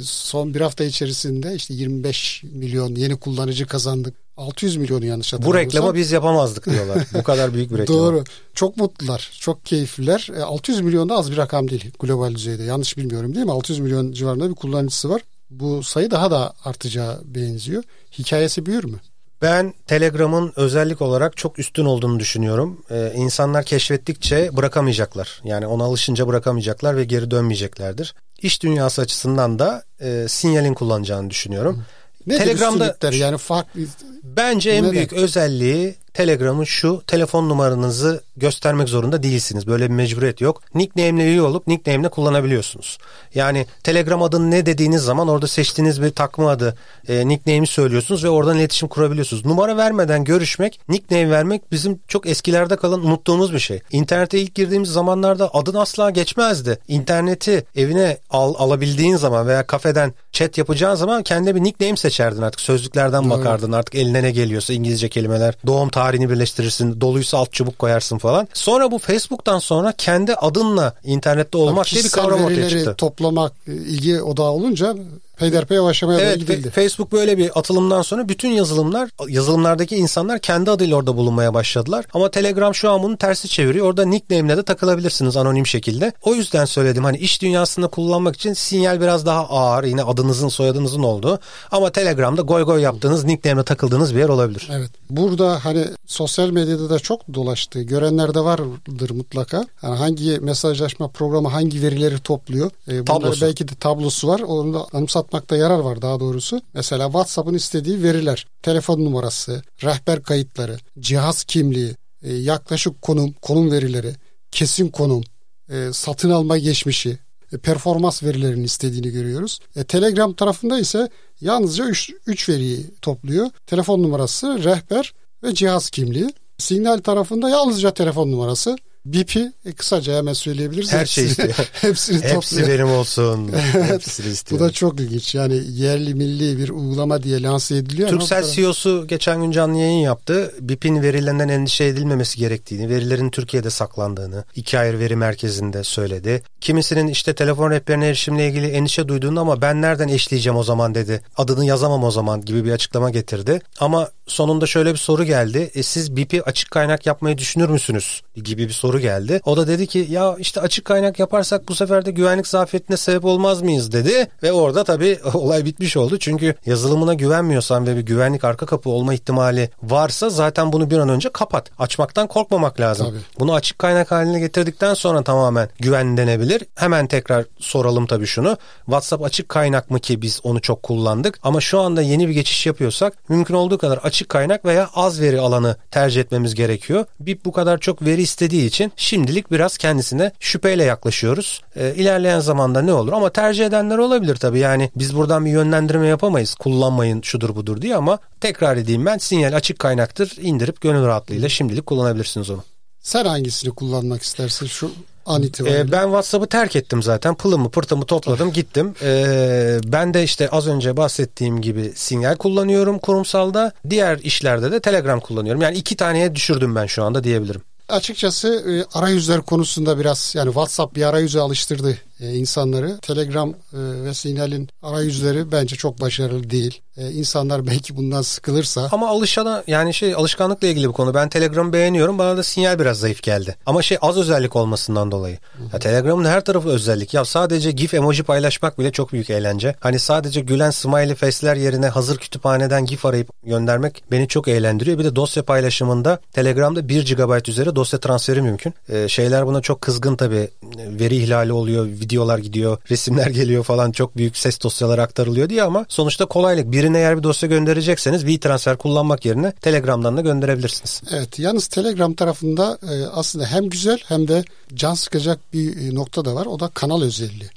Son bir hafta içerisinde işte 25 milyon yeni kullanıcı kazandık. 600 milyonu yanlış hatırlamıyorsam. Bu reklamı biz yapamazdık diyorlar. Bu kadar büyük bir reklam. Doğru. Çok mutlular. Çok keyifliler. 600 milyon da az bir rakam değil global düzeyde. Yanlış bilmiyorum değil mi? 600 milyon civarında bir kullanıcısı var. Bu sayı daha da artacağı benziyor. Hikayesi büyür mü? Ben Telegram'ın özellik olarak çok üstün olduğunu düşünüyorum. Ee, insanlar keşfettikçe bırakamayacaklar. Yani ona alışınca bırakamayacaklar ve geri dönmeyeceklerdir. İş dünyası açısından da e, sinyalin kullanacağını düşünüyorum. Ne Telegram'da yani farklı Bence en büyük özelliği Telegram'ın şu telefon numaranızı göstermek zorunda değilsiniz. Böyle bir mecburiyet yok. Nickname'le üye olup nickname'le kullanabiliyorsunuz. Yani Telegram adını ne dediğiniz zaman orada seçtiğiniz bir takma adı e, nickname'i söylüyorsunuz ve oradan iletişim kurabiliyorsunuz. Numara vermeden görüşmek, nickname vermek bizim çok eskilerde kalan unuttuğumuz bir şey. İnternete ilk girdiğimiz zamanlarda adın asla geçmezdi. İnterneti evine al, alabildiğin zaman veya kafeden chat yapacağın zaman kendine bir nickname seçerdin artık. Sözlüklerden bakardın artık eline ne geliyorsa İngilizce kelimeler, doğum tarihini birleştirirsin, doluysa alt çubuk koyarsın falan. Sonra bu Facebook'tan sonra kendi adınla internette olmak diye bir kavram ortaya çıktı. toplamak ilgi odağı olunca peyderpey yavaşlamaya evet, gidildi. Facebook böyle bir atılımdan sonra bütün yazılımlar, yazılımlardaki insanlar kendi adıyla orada bulunmaya başladılar. Ama Telegram şu an bunu tersi çeviriyor. Orada nickname'le de takılabilirsiniz anonim şekilde. O yüzden söyledim hani iş dünyasında kullanmak için sinyal biraz daha ağır. Yine adınızın soyadınızın olduğu. Ama Telegram'da goy goy yaptığınız nickname'le takıldığınız bir yer olabilir. Evet. Burada hani sosyal medyada da çok dolaştı. Görenler de vardır mutlaka. Yani hangi mesajlaşma programı hangi verileri topluyor. Ee, tablosu. belki de tablosu var. Onu da anımsat anlatmakta yarar var daha doğrusu. Mesela WhatsApp'ın istediği veriler, telefon numarası, rehber kayıtları, cihaz kimliği, e, yaklaşık konum, konum verileri, kesin konum, e, satın alma geçmişi, e, performans verilerini istediğini görüyoruz. Telegram tarafında ise yalnızca 3 veriyi topluyor. Telefon numarası, rehber ve cihaz kimliği. Signal tarafında yalnızca telefon numarası, BIP'i e, kısaca hemen söyleyebiliriz. Her şey istiyor. (laughs) hepsini Hepsi topluyor. benim olsun. (laughs) Hepsini istiyor. Bu da çok ilginç. Yani yerli milli bir uygulama diye lanse ediliyor. Türksel ama... CEO'su geçen gün canlı yayın yaptı. BIP'in verilerinden endişe edilmemesi gerektiğini, verilerin Türkiye'de saklandığını iki ayrı veri merkezinde söyledi. Kimisinin işte telefon rehberine erişimle ilgili endişe duyduğunu ama ben nereden eşleyeceğim o zaman dedi. Adını yazamam o zaman gibi bir açıklama getirdi. Ama sonunda şöyle bir soru geldi. E, siz BIP'i açık kaynak yapmayı düşünür müsünüz? gibi bir soru geldi. O da dedi ki ya işte açık kaynak yaparsak bu sefer de güvenlik zafiyetine sebep olmaz mıyız dedi. Ve orada tabii (laughs) olay bitmiş oldu. Çünkü yazılımına güvenmiyorsan ve bir güvenlik arka kapı olma ihtimali varsa zaten bunu bir an önce kapat. Açmaktan korkmamak lazım. Tabii. Bunu açık kaynak haline getirdikten sonra tamamen güven denebilir. Hemen tekrar soralım tabii şunu. WhatsApp açık kaynak mı ki biz onu çok kullandık. Ama şu anda yeni bir geçiş yapıyorsak mümkün olduğu kadar açık kaynak veya az veri alanı tercih etmemiz gerekiyor. BIP bu kadar çok veri istediği için şimdilik biraz kendisine şüpheyle yaklaşıyoruz. E, ilerleyen zamanda ne olur ama tercih edenler olabilir tabii. Yani biz buradan bir yönlendirme yapamayız. Kullanmayın şudur budur diye ama tekrar edeyim ben sinyal açık kaynaktır. İndirip gönül rahatlığıyla şimdilik kullanabilirsiniz onu. Sen hangisini kullanmak istersin şu an itibariyle? Ee, ben WhatsApp'ı terk ettim zaten. Pılımı pırtımı topladım gittim. Ee, ben de işte az önce bahsettiğim gibi sinyal kullanıyorum kurumsalda. Diğer işlerde de Telegram kullanıyorum. Yani iki taneye düşürdüm ben şu anda diyebilirim. Açıkçası e, arayüzler konusunda biraz yani WhatsApp bir arayüze alıştırdı e, insanları. Telegram e, ve Signal'in arayüzleri bence çok başarılı değil. E, insanlar belki bundan sıkılırsa. Ama alışana yani şey alışkanlıkla ilgili bir konu. Ben Telegram'ı beğeniyorum. Bana da Signal biraz zayıf geldi. Ama şey az özellik olmasından dolayı. Ya, Telegram'ın her tarafı özellik. Ya sadece GIF emoji paylaşmak bile çok büyük eğlence. Hani sadece gülen smiley face'ler yerine hazır kütüphaneden GIF arayıp göndermek beni çok eğlendiriyor. Bir de dosya paylaşımında Telegram'da 1 GB üzeri dosya transferi mümkün. Ee, şeyler buna çok kızgın tabii. Veri ihlali oluyor, videolar gidiyor, resimler geliyor falan çok büyük ses dosyaları aktarılıyor diye ama sonuçta kolaylık. Birine eğer bir dosya gönderecekseniz WeTransfer kullanmak yerine Telegram'dan da gönderebilirsiniz. Evet yalnız Telegram tarafında e, aslında hem güzel hem de can sıkacak bir e, nokta da var. O da kanal özelliği.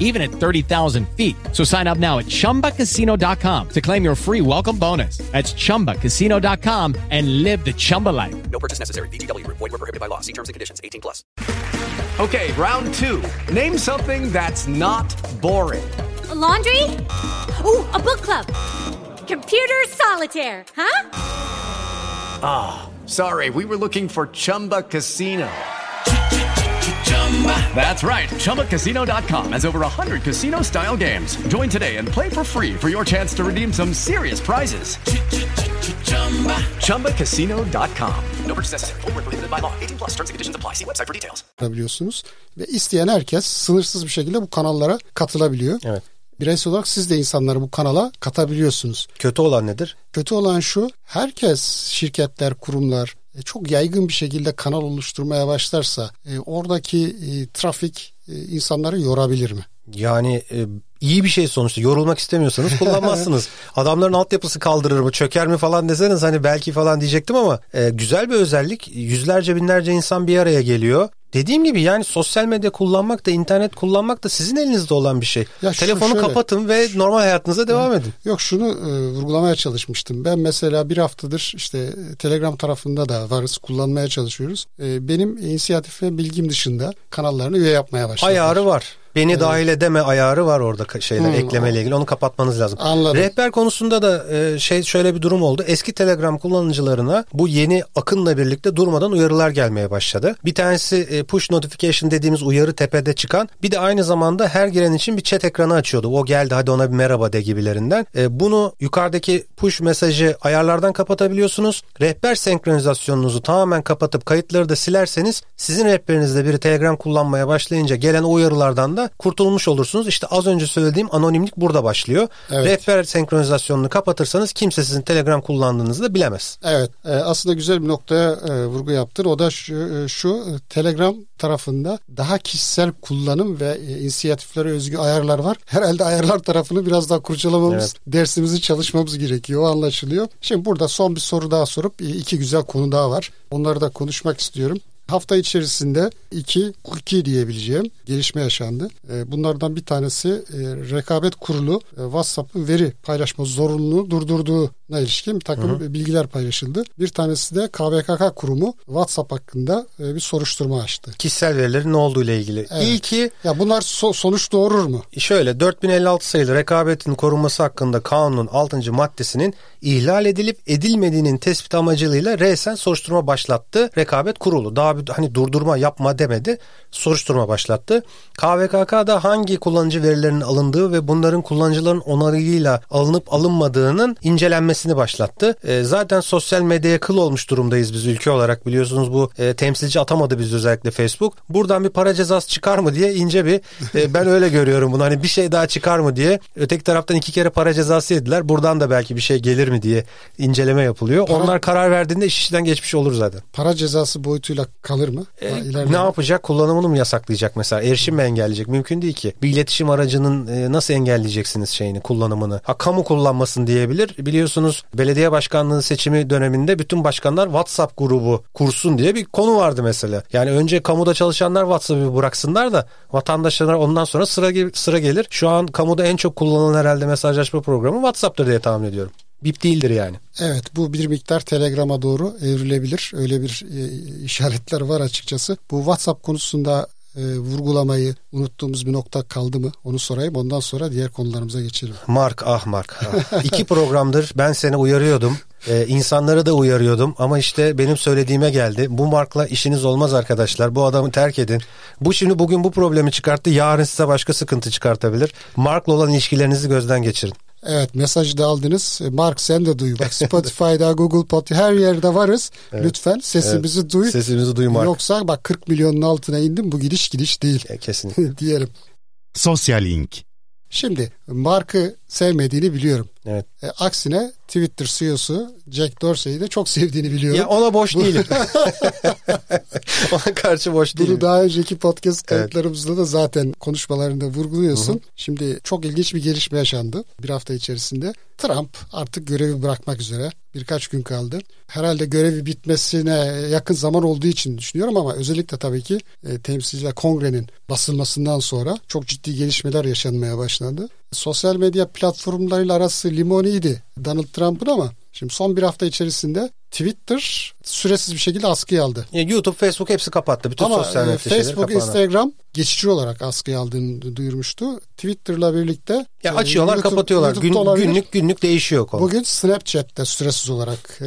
even at 30,000 feet. So sign up now at chumbacasino.com to claim your free welcome bonus. That's chumbacasino.com and live the Chumba life. No purchase necessary. VGW Group. Void were prohibited by law. See terms and conditions. 18 plus. Okay, round two. Name something that's not boring. A laundry? Ooh, a book club. Computer solitaire, huh? Ah, sorry, we were looking for Chumba Casino. That's right. ChumbaCasino.com has over 100 casino style games. Join today and play for free for your chance to redeem some serious prizes. ChumbaCasino.com. No purchase necessary. Void were prohibited by law. 18 plus. Terms and conditions apply. See website for details. biliyorsunuz. Ve isteyen herkes sınırsız bir şekilde bu kanallara katılabiliyor. Evet. Bireysel olarak siz de insanları bu kanala katabiliyorsunuz. Kötü olan nedir? Kötü olan şu, herkes şirketler, kurumlar çok yaygın bir şekilde kanal oluşturmaya başlarsa e, oradaki e, trafik e, insanları yorabilir mi? Yani e, iyi bir şey sonuçta. Yorulmak istemiyorsanız (laughs) kullanmazsınız. Adamların altyapısı kaldırır mı, çöker mi falan deseniz hani belki falan diyecektim ama e, güzel bir özellik. Yüzlerce binlerce insan bir araya geliyor. Dediğim gibi yani sosyal medya kullanmak da internet kullanmak da sizin elinizde olan bir şey. Ya Telefonu şöyle- kapatın ve normal hayatınıza devam edin. Yok şunu e, vurgulamaya çalışmıştım. Ben mesela bir haftadır işte e, Telegram tarafında da varız, kullanmaya çalışıyoruz. E, benim inisiyatif ve bilgim dışında kanallarını üye yapmaya başladılar. Ayarı var. Beni dahil edeme ayarı var orada şeyler Hı, eklemeyle ilgili. Onu kapatmanız lazım. Anladım. Rehber konusunda da e, şey şöyle bir durum oldu. Eski Telegram kullanıcılarına bu yeni akınla birlikte durmadan uyarılar gelmeye başladı. Bir tanesi e, push notification dediğimiz uyarı tepede çıkan. Bir de aynı zamanda her giren için bir chat ekranı açıyordu. O geldi hadi ona bir merhaba de gibilerinden. E, bunu yukarıdaki push mesajı ayarlardan kapatabiliyorsunuz. Rehber senkronizasyonunuzu tamamen kapatıp kayıtları da silerseniz sizin rehberinizde biri Telegram kullanmaya başlayınca gelen uyarılardan da kurtulmuş olursunuz. İşte az önce söylediğim anonimlik burada başlıyor. Evet. Rehber senkronizasyonunu kapatırsanız kimse sizin Telegram kullandığınızı da bilemez. Evet e, aslında güzel bir noktaya e, vurgu yaptın. O da şu, e, şu Telegram tarafında daha kişisel kullanım ve inisiyatiflere özgü ayarlar var. (laughs) Herhalde ayarlar tarafını biraz daha kurcalamamız, dersimizi çalışmamız gerekiyor. O anlaşılıyor. Şimdi burada son bir soru daha sorup iki güzel konu daha var. Onları da konuşmak istiyorum. Hafta içerisinde iki, iki diyebileceğim gelişme yaşandı. E, Bunlardan bir tanesi e, rekabet kurulu e, WhatsApp'ın veri paylaşma zorunluluğunu durdurduğuna ilişkin bir takım bilgiler paylaşıldı. Bir tanesi de KVKK kurumu WhatsApp hakkında e, bir soruşturma açtı. Kişisel verilerin ne olduğu ile ilgili. Evet. İlki Ya bunlar so- sonuç doğurur mu? Şöyle 4056 sayılı rekabetin korunması hakkında kanunun 6. maddesinin ihlal edilip edilmediğinin tespit amacıyla resen soruşturma başlattı. Rekabet kurulu daha bir hani durdurma yapma demedi. Soruşturma başlattı. KVKK'da hangi kullanıcı verilerinin alındığı ve bunların kullanıcıların onarıyla alınıp alınmadığının incelenmesini başlattı. E, zaten sosyal medyaya kıl olmuş durumdayız biz ülke olarak biliyorsunuz bu e, temsilci atamadı biz özellikle Facebook. Buradan bir para cezası çıkar mı diye ince bir e, ben öyle (laughs) görüyorum bunu. Hani bir şey daha çıkar mı diye. Öteki taraftan iki kere para cezası yediler. Buradan da belki bir şey gelir mi diye inceleme yapılıyor. Para- Onlar karar verdiğinde iş işten geçmiş olur zaten. Para cezası boyutuyla kalır mı? E, ne yapacak? Kullanımını mı yasaklayacak mesela? Erişim mi engelleyecek? Mümkün değil ki. Bir iletişim aracının e, nasıl engelleyeceksiniz şeyini, kullanımını? Ha kamu kullanmasın diyebilir. Biliyorsunuz belediye başkanlığı seçimi döneminde bütün başkanlar WhatsApp grubu kursun diye bir konu vardı mesela. Yani önce kamuda çalışanlar WhatsApp'ı bıraksınlar da vatandaşlar ondan sonra sıra sıra gelir. Şu an kamuda en çok kullanılan herhalde mesajlaşma programı WhatsApp'tır diye tahmin ediyorum. Bip değildir yani. Evet bu bir miktar Telegram'a doğru evrilebilir. Öyle bir e, işaretler var açıkçası. Bu WhatsApp konusunda e, vurgulamayı unuttuğumuz bir nokta kaldı mı? Onu sorayım. Ondan sonra diğer konularımıza geçelim. Mark ah Mark. ah. İki programdır ben seni uyarıyordum. Ee, insanları da uyarıyordum ama işte benim söylediğime geldi. Bu Mark'la işiniz olmaz arkadaşlar. Bu adamı terk edin. Bu şimdi bugün bu problemi çıkarttı. Yarın size başka sıkıntı çıkartabilir. Mark'la olan ilişkilerinizi gözden geçirin. Evet mesajı da aldınız. E, Mark sen de duy. Bak (laughs) Spotify'da, Google Podcast her yerde varız. Lütfen sesimizi duy. Sesimizi duy Mark. Yoksa bak 40 milyonun altına indim. Bu gidiş gidiş değil E, Kesinlikle. (laughs) diyelim. Sosyal Link. Şimdi Mark'ı sevmediğini biliyorum. Evet. E, aksine Twitter CEO'su Jack Dorsey'i de çok sevdiğini biliyorum. Ya ona boş değilim. (laughs) ona karşı boş değilim. Bunu daha önceki podcast kayıtlarımızda da zaten konuşmalarında vurguluyorsun. Şimdi çok ilginç bir gelişme yaşandı bir hafta içerisinde. Trump artık görevi bırakmak üzere. Birkaç gün kaldı. Herhalde görevi bitmesine yakın zaman olduğu için düşünüyorum ama özellikle tabii ki e, temsilciler kongrenin basılmasından sonra çok ciddi gelişmeler yaşanmaya başladı. Sosyal medya platformlarıyla arası limoniydi Donald Trump'ın ama şimdi son bir hafta içerisinde Twitter süresiz bir şekilde askıya aldı. Ya YouTube, Facebook hepsi kapattı. Bütün Ama sosyal e, medya şeyleri Facebook, kapandı. Instagram geçici olarak askıya aldığını duyurmuştu. Twitter'la birlikte Ya e, açıyorlar, YouTube- kapatıyorlar. YouTube'da Gün, günlük günlük değişiyor konu. Bugün Snapchat'te süresiz olarak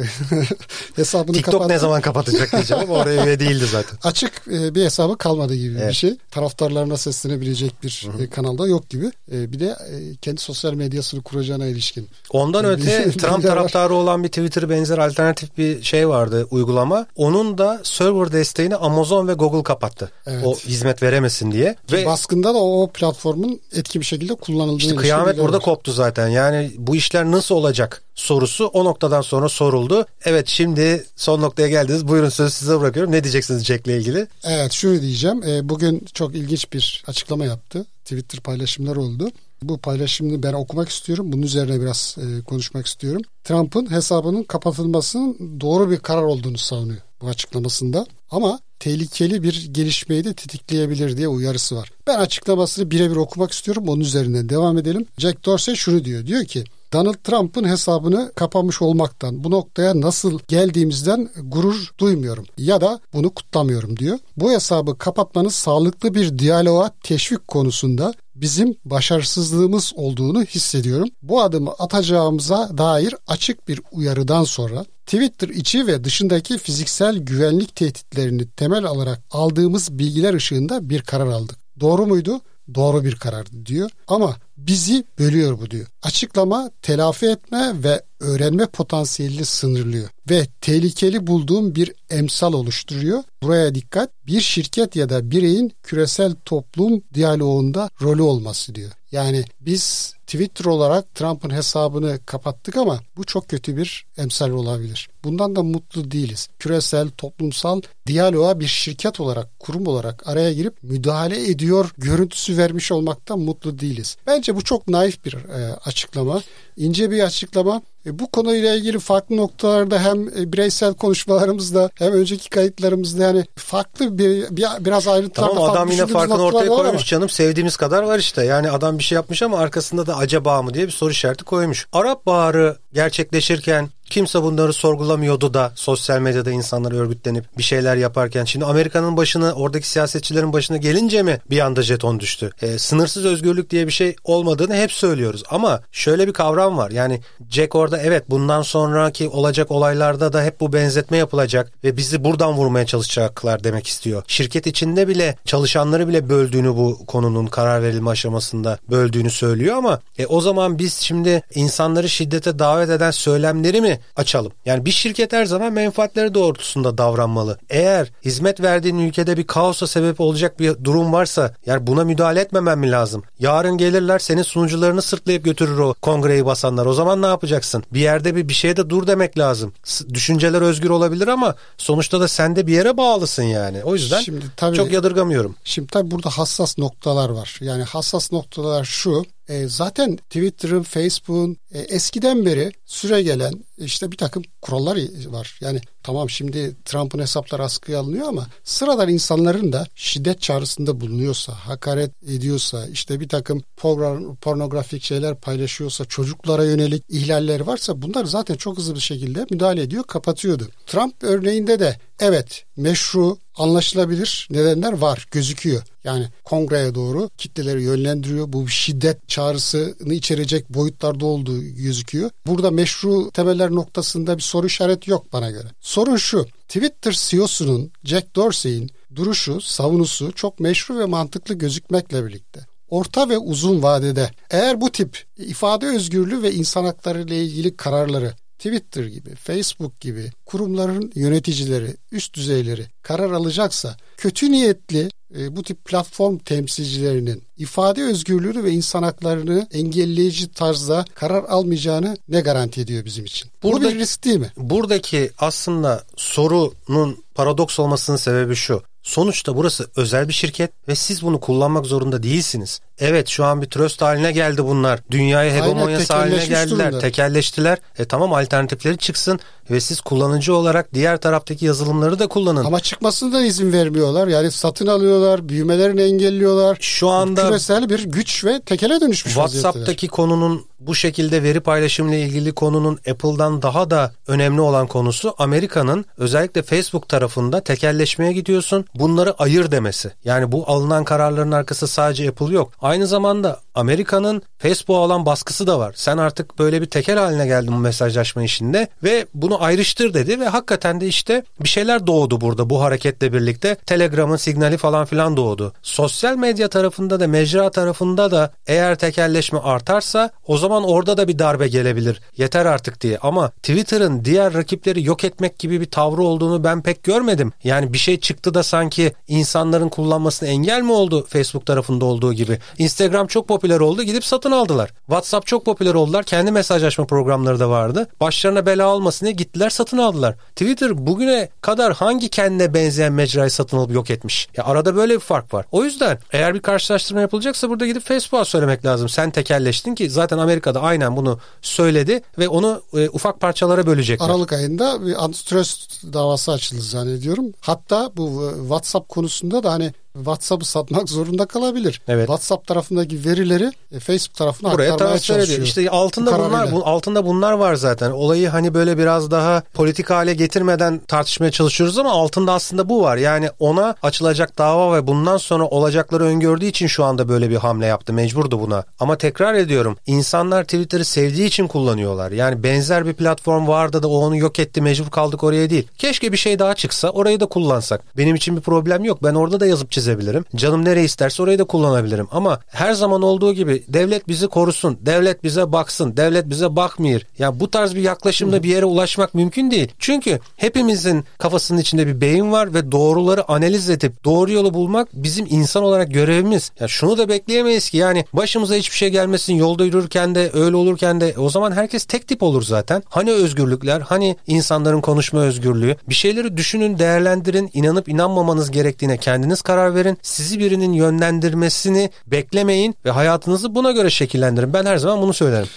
(laughs) hesabını TikTok kapattı. ne zaman kapatacak diyeceğim ama oraya üye değildi zaten. (laughs) Açık e, bir hesabı kalmadı gibi bir Evet. şey. Taraftarlarına seslenebilecek bir kanalda yok gibi. Bir de kendi sosyal medyasını kuracağına ilişkin. Ondan Bir- öte bir Trump (laughs) taraftarı olan bir Twitter benzer alternatif bir şey vardı uygulama. Onun da server desteğini Amazon ve Google kapattı. Evet. O hizmet veremesin diye. Ve Baskında da o platformun etki bir şekilde kullanıldığını işte kıyamet var. koptu zaten. Yani bu işler nasıl olacak sorusu o noktadan sonra soruldu. Evet şimdi son noktaya geldiniz. Buyurun sözü size bırakıyorum. Ne diyeceksiniz Jack'le ilgili? Evet şunu diyeceğim. E, bugün çok ilginç bir açıklama yaptı. Twitter paylaşımlar oldu. Bu paylaşımını ben okumak istiyorum. Bunun üzerine biraz e, konuşmak istiyorum. Trump'ın hesabının kapatılmasının doğru bir karar olduğunu savunuyor bu açıklamasında. Ama tehlikeli bir gelişmeyi de tetikleyebilir diye uyarısı var. Ben açıklamasını birebir okumak istiyorum. Onun üzerinden devam edelim. Jack Dorsey şunu diyor. Diyor ki Donald Trump'ın hesabını kapamış olmaktan bu noktaya nasıl geldiğimizden gurur duymuyorum ya da bunu kutlamıyorum diyor. Bu hesabı kapatmanın sağlıklı bir diyaloğa teşvik konusunda bizim başarısızlığımız olduğunu hissediyorum. Bu adımı atacağımıza dair açık bir uyarıdan sonra Twitter içi ve dışındaki fiziksel güvenlik tehditlerini temel alarak aldığımız bilgiler ışığında bir karar aldık. Doğru muydu? Doğru bir karardı diyor. Ama bizi bölüyor bu diyor. Açıklama telafi etme ve öğrenme potansiyelini sınırlıyor ve tehlikeli bulduğum bir emsal oluşturuyor. Buraya dikkat bir şirket ya da bireyin küresel toplum diyaloğunda rolü olması diyor. Yani biz Twitter olarak Trump'ın hesabını kapattık ama bu çok kötü bir emsal olabilir. Bundan da mutlu değiliz. Küresel, toplumsal diyaloğa bir şirket olarak, kurum olarak araya girip müdahale ediyor görüntüsü vermiş olmaktan mutlu değiliz. Bence bu çok naif bir e, açıklama. İnce bir açıklama. E, bu konuyla ilgili farklı noktalarda hem e, bireysel konuşmalarımızda hem önceki kayıtlarımızda yani farklı bir, bir biraz ayrıntılarda Tamam adam yine farkını ortaya var ama- koymuş canım. Sevdiğimiz kadar var işte. Yani adam bir şey yapmış ama arkasında da acaba mı diye bir soru işareti koymuş. Arap Baharı gerçekleşirken kimse bunları sorgulamıyordu da sosyal medyada insanlar örgütlenip bir şeyler yaparken şimdi Amerika'nın başına oradaki siyasetçilerin başına gelince mi bir anda jeton düştü? E, sınırsız özgürlük diye bir şey olmadığını hep söylüyoruz ama şöyle bir kavram var. Yani Jack orada evet bundan sonraki olacak olaylarda da hep bu benzetme yapılacak ve bizi buradan vurmaya çalışacaklar demek istiyor. Şirket içinde bile çalışanları bile böldüğünü bu konunun karar verilme aşamasında böldüğünü söylüyor ama e, o zaman biz şimdi insanları şiddete davet eden söylemleri mi açalım? Yani bir şirket her zaman menfaatleri doğrultusunda davranmalı. Eğer hizmet verdiğin ülkede bir kaosa sebep olacak bir durum varsa yani buna müdahale etmemen mi lazım? Yarın gelirler senin sunucularını sırtlayıp götürür o kongreyi basanlar. O zaman ne yapacaksın? Bir yerde bir bir şeye de dur demek lazım. Düşünceler özgür olabilir ama sonuçta da sen de bir yere bağlısın yani. O yüzden Şimdi tabii- çok yadırgamıyorum. Şimdi tabii burada hassas noktalar var. Yani hassas noktalar şu. e, zaten Twitter'ın, Facebook'un e, eskiden beri süre gelen işte bir takım kurallar var. Yani tamam şimdi Trump'ın hesapları askıya alınıyor ama sıradan insanların da şiddet çağrısında bulunuyorsa, hakaret ediyorsa, işte bir takım porno- pornografik şeyler paylaşıyorsa, çocuklara yönelik ihlaller varsa bunlar zaten çok hızlı bir şekilde müdahale ediyor, kapatıyordu. Trump örneğinde de evet meşru anlaşılabilir nedenler var gözüküyor. Yani kongreye doğru kitleleri yönlendiriyor. Bu şiddet çağrısını içerecek boyutlarda olduğu gözüküyor. Burada meşru temeller noktasında bir soru işareti yok bana göre. Sorun şu. Twitter CEO'sunun Jack Dorsey'in duruşu, savunusu çok meşru ve mantıklı gözükmekle birlikte orta ve uzun vadede eğer bu tip ifade özgürlüğü ve insan hakları ile ilgili kararları Twitter gibi, Facebook gibi kurumların yöneticileri, üst düzeyleri karar alacaksa kötü niyetli e, bu tip platform temsilcilerinin ifade özgürlüğünü ve insan haklarını engelleyici tarzda karar almayacağını ne garanti ediyor bizim için? Burada, Bu bir risk değil mi? Buradaki aslında sorunun paradoks olmasının sebebi şu. Sonuçta burası özel bir şirket ve siz bunu kullanmak zorunda değilsiniz. Evet şu an bir tröst haline geldi bunlar. Dünyaya hegemonyası haline geldiler. Durumda. Tekelleştiler. E tamam alternatifleri çıksın ve siz kullanıcı olarak diğer taraftaki yazılımları da kullanın. Ama çıkmasını da izin vermiyorlar. Yani satın alıyorlar, büyümelerini engelliyorlar. Şu anda küresel bir güç ve tekele dönüşmüş WhatsApp'taki konunun bu şekilde veri paylaşımıyla ilgili konunun Apple'dan daha da önemli olan konusu Amerika'nın özellikle Facebook tarafında tekelleşmeye gidiyorsun. Bunları ayır demesi. Yani bu alınan kararların arkasında sadece Apple yok. Aynı zamanda Amerika'nın Facebook'a olan baskısı da var. Sen artık böyle bir tekel haline geldin bu mesajlaşma işinde ve bunu ayrıştır dedi ve hakikaten de işte bir şeyler doğdu burada bu hareketle birlikte. Telegram'ın signali falan filan doğdu. Sosyal medya tarafında da mecra tarafında da eğer tekelleşme artarsa o zaman orada da bir darbe gelebilir. Yeter artık diye ama Twitter'ın diğer rakipleri yok etmek gibi bir tavrı olduğunu ben pek görmedim. Yani bir şey çıktı da sanki insanların kullanmasına engel mi oldu Facebook tarafında olduğu gibi? Instagram çok popüler oldu gidip satın aldılar. WhatsApp çok popüler oldular. Kendi mesajlaşma programları da vardı. Başlarına bela olmasın diye gittiler satın aldılar. Twitter bugüne kadar hangi kendine benzeyen mecrayı satın alıp yok etmiş? Ya arada böyle bir fark var. O yüzden eğer bir karşılaştırma yapılacaksa burada gidip Facebook'a söylemek lazım. Sen tekelleştin ki zaten Amerika'da aynen bunu söyledi ve onu e, ufak parçalara bölecekler. Aralık ayında bir antitrust davası açıldı zannediyorum. Hatta bu e, WhatsApp konusunda da hani WhatsApp'ı satmak zorunda kalabilir. Evet. WhatsApp tarafındaki verileri e, Facebook tarafına Buraya aktarmaya çalışıyor. Ediyor. İşte altında bunlar bu, altında bunlar var zaten. Olayı hani böyle biraz daha politik hale getirmeden tartışmaya çalışıyoruz ama altında aslında bu var. Yani ona açılacak dava ve bundan sonra olacakları öngördüğü için şu anda böyle bir hamle yaptı. Mecburdu buna. Ama tekrar ediyorum. insanlar Twitter'ı sevdiği için kullanıyorlar. Yani benzer bir platform vardı da o onu yok etti. Mecbur kaldık oraya değil. Keşke bir şey daha çıksa orayı da kullansak. Benim için bir problem yok. Ben orada da yazıp çizeceğim çizebilirim. Canım nereye isterse orayı da kullanabilirim. Ama her zaman olduğu gibi devlet bizi korusun, devlet bize baksın, devlet bize bakmıyor. Ya bu tarz bir yaklaşımda bir yere ulaşmak mümkün değil. Çünkü hepimizin kafasının içinde bir beyin var ve doğruları analiz edip doğru yolu bulmak bizim insan olarak görevimiz. Ya şunu da bekleyemeyiz ki yani başımıza hiçbir şey gelmesin yolda yürürken de öyle olurken de o zaman herkes tek tip olur zaten. Hani özgürlükler, hani insanların konuşma özgürlüğü. Bir şeyleri düşünün, değerlendirin, inanıp inanmamanız gerektiğine kendiniz karar verin. Sizi birinin yönlendirmesini beklemeyin ve hayatınızı buna göre şekillendirin. Ben her zaman bunu söylerim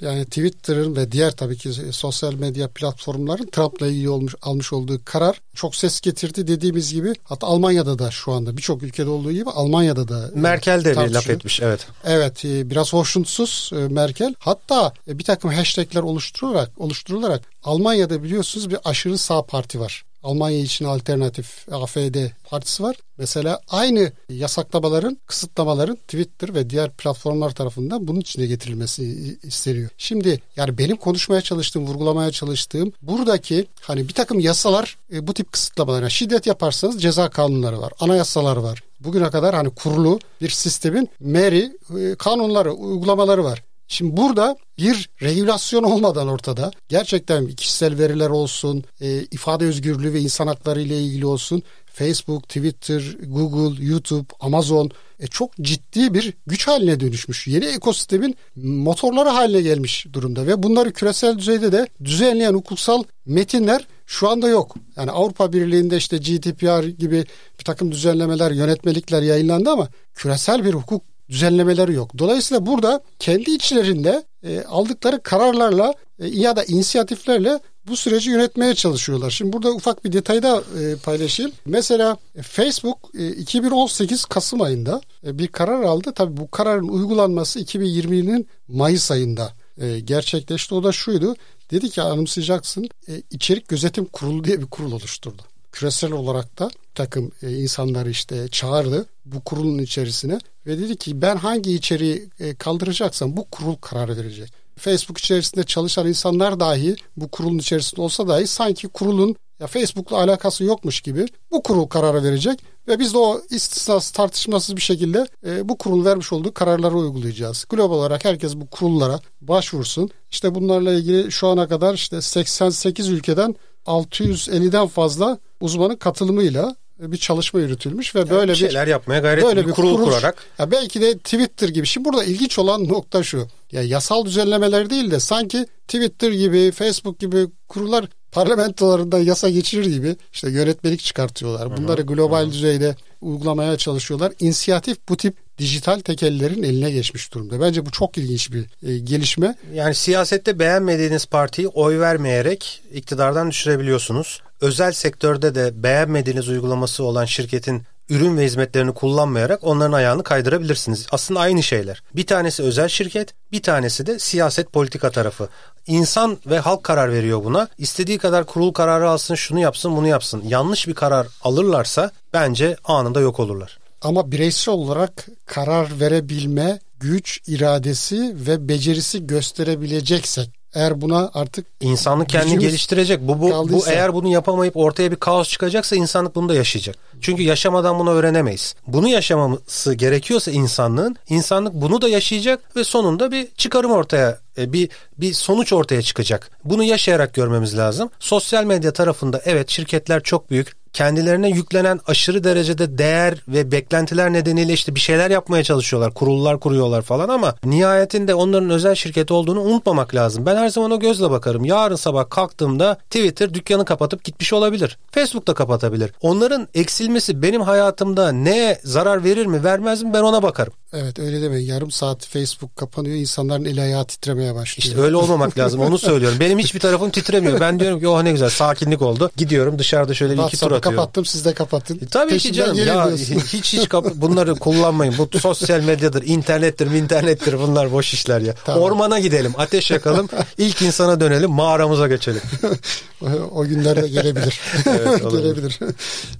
yani Twitter'ın ve diğer tabii ki sosyal medya platformların Trump'la ilgili olmuş almış olduğu karar çok ses getirdi dediğimiz gibi. Hatta Almanya'da da şu anda birçok ülkede olduğu gibi Almanya'da da e, Merkel de bir laf etmiş evet. Evet e, biraz hoşnutsuz e, Merkel. Hatta bir takım hashtagler oluşturularak oluşturularak Almanya'da biliyorsunuz bir aşırı sağ parti var. Almanya için alternatif AFD partisi var. Mesela aynı yasaklamaların, kısıtlamaların Twitter ve diğer platformlar tarafından bunun içine getirilmesi isteniyor. Şimdi yani benim konuşmaya çalıştığım, vurgulamaya çalıştığım buradaki hani bir takım yasalar e, bu tip kısıtlamalara şiddet yaparsanız ceza kanunları var, anayasalar var. Bugüne kadar hani kurulu bir sistemin meri e, kanunları, uygulamaları var. Şimdi burada bir regülasyon olmadan ortada gerçekten kişisel veriler olsun, e, ifade özgürlüğü ve insan hakları ile ilgili olsun Facebook, Twitter, Google, YouTube, Amazon e, çok ciddi bir güç haline dönüşmüş. Yeni ekosistemin motorları haline gelmiş durumda ve bunları küresel düzeyde de düzenleyen hukuksal metinler şu anda yok. Yani Avrupa Birliği'nde işte GDPR gibi bir takım düzenlemeler, yönetmelikler yayınlandı ama küresel bir hukuk düzenlemeleri yok. Dolayısıyla burada kendi içlerinde e, aldıkları kararlarla e, ya da inisiyatiflerle bu süreci yönetmeye çalışıyorlar. Şimdi burada ufak bir detayı da e, paylaşayım. Mesela e, Facebook e, 2018 Kasım ayında e, bir karar aldı. Tabii bu kararın uygulanması 2020'nin Mayıs ayında e, gerçekleşti. O da şuydu. Dedi ki anımsayacaksın e, içerik gözetim kurulu diye bir kurul oluşturdu küresel olarak da takım e, insanları işte çağırdı bu kurulun içerisine ve dedi ki ben hangi içeriği e, kaldıracaksam bu kurul karar verecek. Facebook içerisinde çalışan insanlar dahi bu kurulun içerisinde olsa dahi sanki kurulun ya Facebook'la alakası yokmuş gibi bu kurul kararı verecek ve biz de o istisnasız tartışmasız bir şekilde e, bu kurul vermiş olduğu kararları uygulayacağız. Global olarak herkes bu kurullara başvursun. İşte bunlarla ilgili şu ana kadar işte 88 ülkeden 650'den fazla uzmanın katılımıyla bir çalışma yürütülmüş ve böyle bir şeyler yapmaya gayret böyle bir kurul kuruluş- kurarak. ya belki de Twitter gibi. Şimdi burada ilginç olan nokta şu. Ya yasal düzenlemeler değil de sanki Twitter gibi, Facebook gibi kurullar parlamentolarında yasa geçirir gibi işte yönetmelik çıkartıyorlar. Bunları global düzeyde uygulamaya çalışıyorlar. İnisiyatif bu tip dijital tekellerin eline geçmiş durumda. Bence bu çok ilginç bir e, gelişme. Yani siyasette beğenmediğiniz partiyi oy vermeyerek iktidardan düşürebiliyorsunuz. Özel sektörde de beğenmediğiniz uygulaması olan şirketin ürün ve hizmetlerini kullanmayarak onların ayağını kaydırabilirsiniz. Aslında aynı şeyler. Bir tanesi özel şirket, bir tanesi de siyaset politika tarafı. İnsan ve halk karar veriyor buna. İstediği kadar kurul kararı alsın, şunu yapsın, bunu yapsın. Yanlış bir karar alırlarsa bence anında yok olurlar. Ama olarak karar verebilme güç, iradesi ve becerisi gösterebileceksek eğer buna artık İnsanlık kendini geliştirecek. Bu, bu, bu kaldıysa- eğer bunu yapamayıp ortaya bir kaos çıkacaksa insanlık bunu da yaşayacak. Çünkü yaşamadan bunu öğrenemeyiz. Bunu yaşamaması gerekiyorsa insanlığın, insanlık bunu da yaşayacak ve sonunda bir çıkarım ortaya, e, bir bir sonuç ortaya çıkacak. Bunu yaşayarak görmemiz lazım. Sosyal medya tarafında evet şirketler çok büyük. Kendilerine yüklenen aşırı derecede değer ve beklentiler nedeniyle işte bir şeyler yapmaya çalışıyorlar. Kurullar kuruyorlar falan ama nihayetinde onların özel şirket olduğunu unutmamak lazım. Ben her zaman o gözle bakarım. Yarın sabah kalktığımda Twitter dükkanı kapatıp gitmiş olabilir. Facebook da kapatabilir. Onların eksilmesi benim hayatımda neye zarar verir mi vermez mi ben ona bakarım. evet öyle demeyin yarım saat Facebook kapanıyor insanların eli ayağı titremeye başlıyor. İşte öyle olmamak (laughs) lazım onu söylüyorum. Benim hiçbir tarafım titremiyor. Ben diyorum ki oh ne güzel sakinlik oldu. Gidiyorum dışarıda şöyle bir iki tur kapattım siz de kapatın. E, Tabii ki Peşimden canım gelin ya diyorsun. (laughs) hiç hiç kap- bunları kullanmayın. Bu sosyal medyadır, internettir, internettir bunlar boş işler ya. Tamam. Ormana gidelim, ateş yakalım, ilk insana dönelim, mağaramıza geçelim. (laughs) o günlerde gelebilir. (laughs) Evet, gelebilir.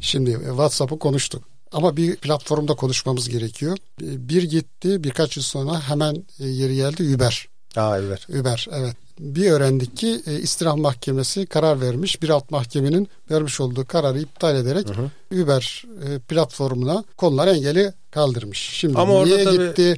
Şimdi e, WhatsApp'ı konuştuk. Ama bir platformda konuşmamız gerekiyor. E, Bir gitti birkaç yıl sonra hemen e, yeri geldi Uber. Aa evet. Uber evet. Bir öğrendik ki e, istirham mahkemesi karar vermiş. Bir alt mahkemenin vermiş olduğu kararı iptal ederek Uber e, platformuna konular engeli kaldırmış. Şimdi Ama niye tabii- gitti?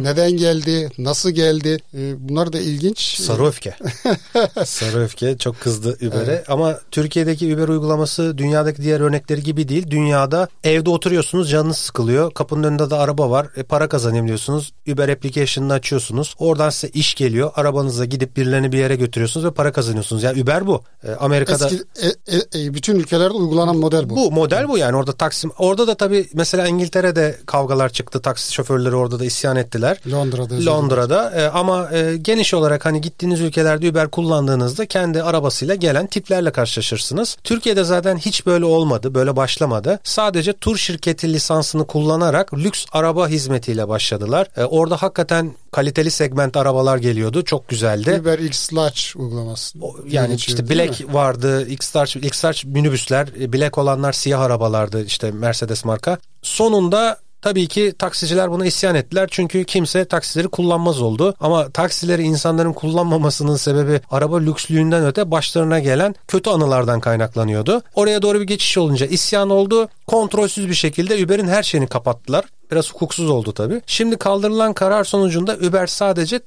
Neden geldi? Nasıl geldi? E, bunlar da ilginç. Sarı öfke. (laughs) Sarı öfke çok kızdı Uber'e. Ama Türkiye'deki Uber uygulaması dünyadaki diğer örnekleri gibi değil. Dünyada evde oturuyorsunuz canınız sıkılıyor. Kapının önünde de araba var. E, para kazanayım diyorsunuz. Uber application'ını açıyorsunuz. Oradan size iş geliyor. Arabanızla gidip birilerini bir yere götürüyorsunuz ve para kazanıyorsunuz. Yani Uber bu. E, Amerika'da Eski, e, e, e, bütün ülkelerde uygulanan model bu. bu model bu yani orada Taksim orada da tabii mesela İngiltere'de kavgalar çıktı taksi şoförleri orada da isyan ettiler. Londra'da. Londra'da e, ama e, geniş olarak hani gittiğiniz ülkelerde Uber kullandığınızda kendi arabasıyla gelen tiplerle karşılaşırsınız. Türkiye'de zaten hiç böyle olmadı, böyle başlamadı. Sadece tur şirketi lisansını kullanarak lüks araba hizmetiyle başladılar. E, orada hakikaten kaliteli segment arabalar geliyordu. Çok güzeldi. Uber X Large uygulaması. O- yani geçiyor, işte Black vardı, X-Large, X-Large minibüsler, e, Black olanlar siyah arabalardı işte Mercedes marka. Sonunda Tabii ki taksiciler buna isyan ettiler çünkü kimse taksileri kullanmaz oldu. Ama taksileri insanların kullanmamasının sebebi araba lükslüğünden öte başlarına gelen kötü anılardan kaynaklanıyordu. Oraya doğru bir geçiş olunca isyan oldu. Kontrolsüz bir şekilde Uber'in her şeyini kapattılar. Biraz hukuksuz oldu tabii. Şimdi kaldırılan karar sonucunda Uber sadece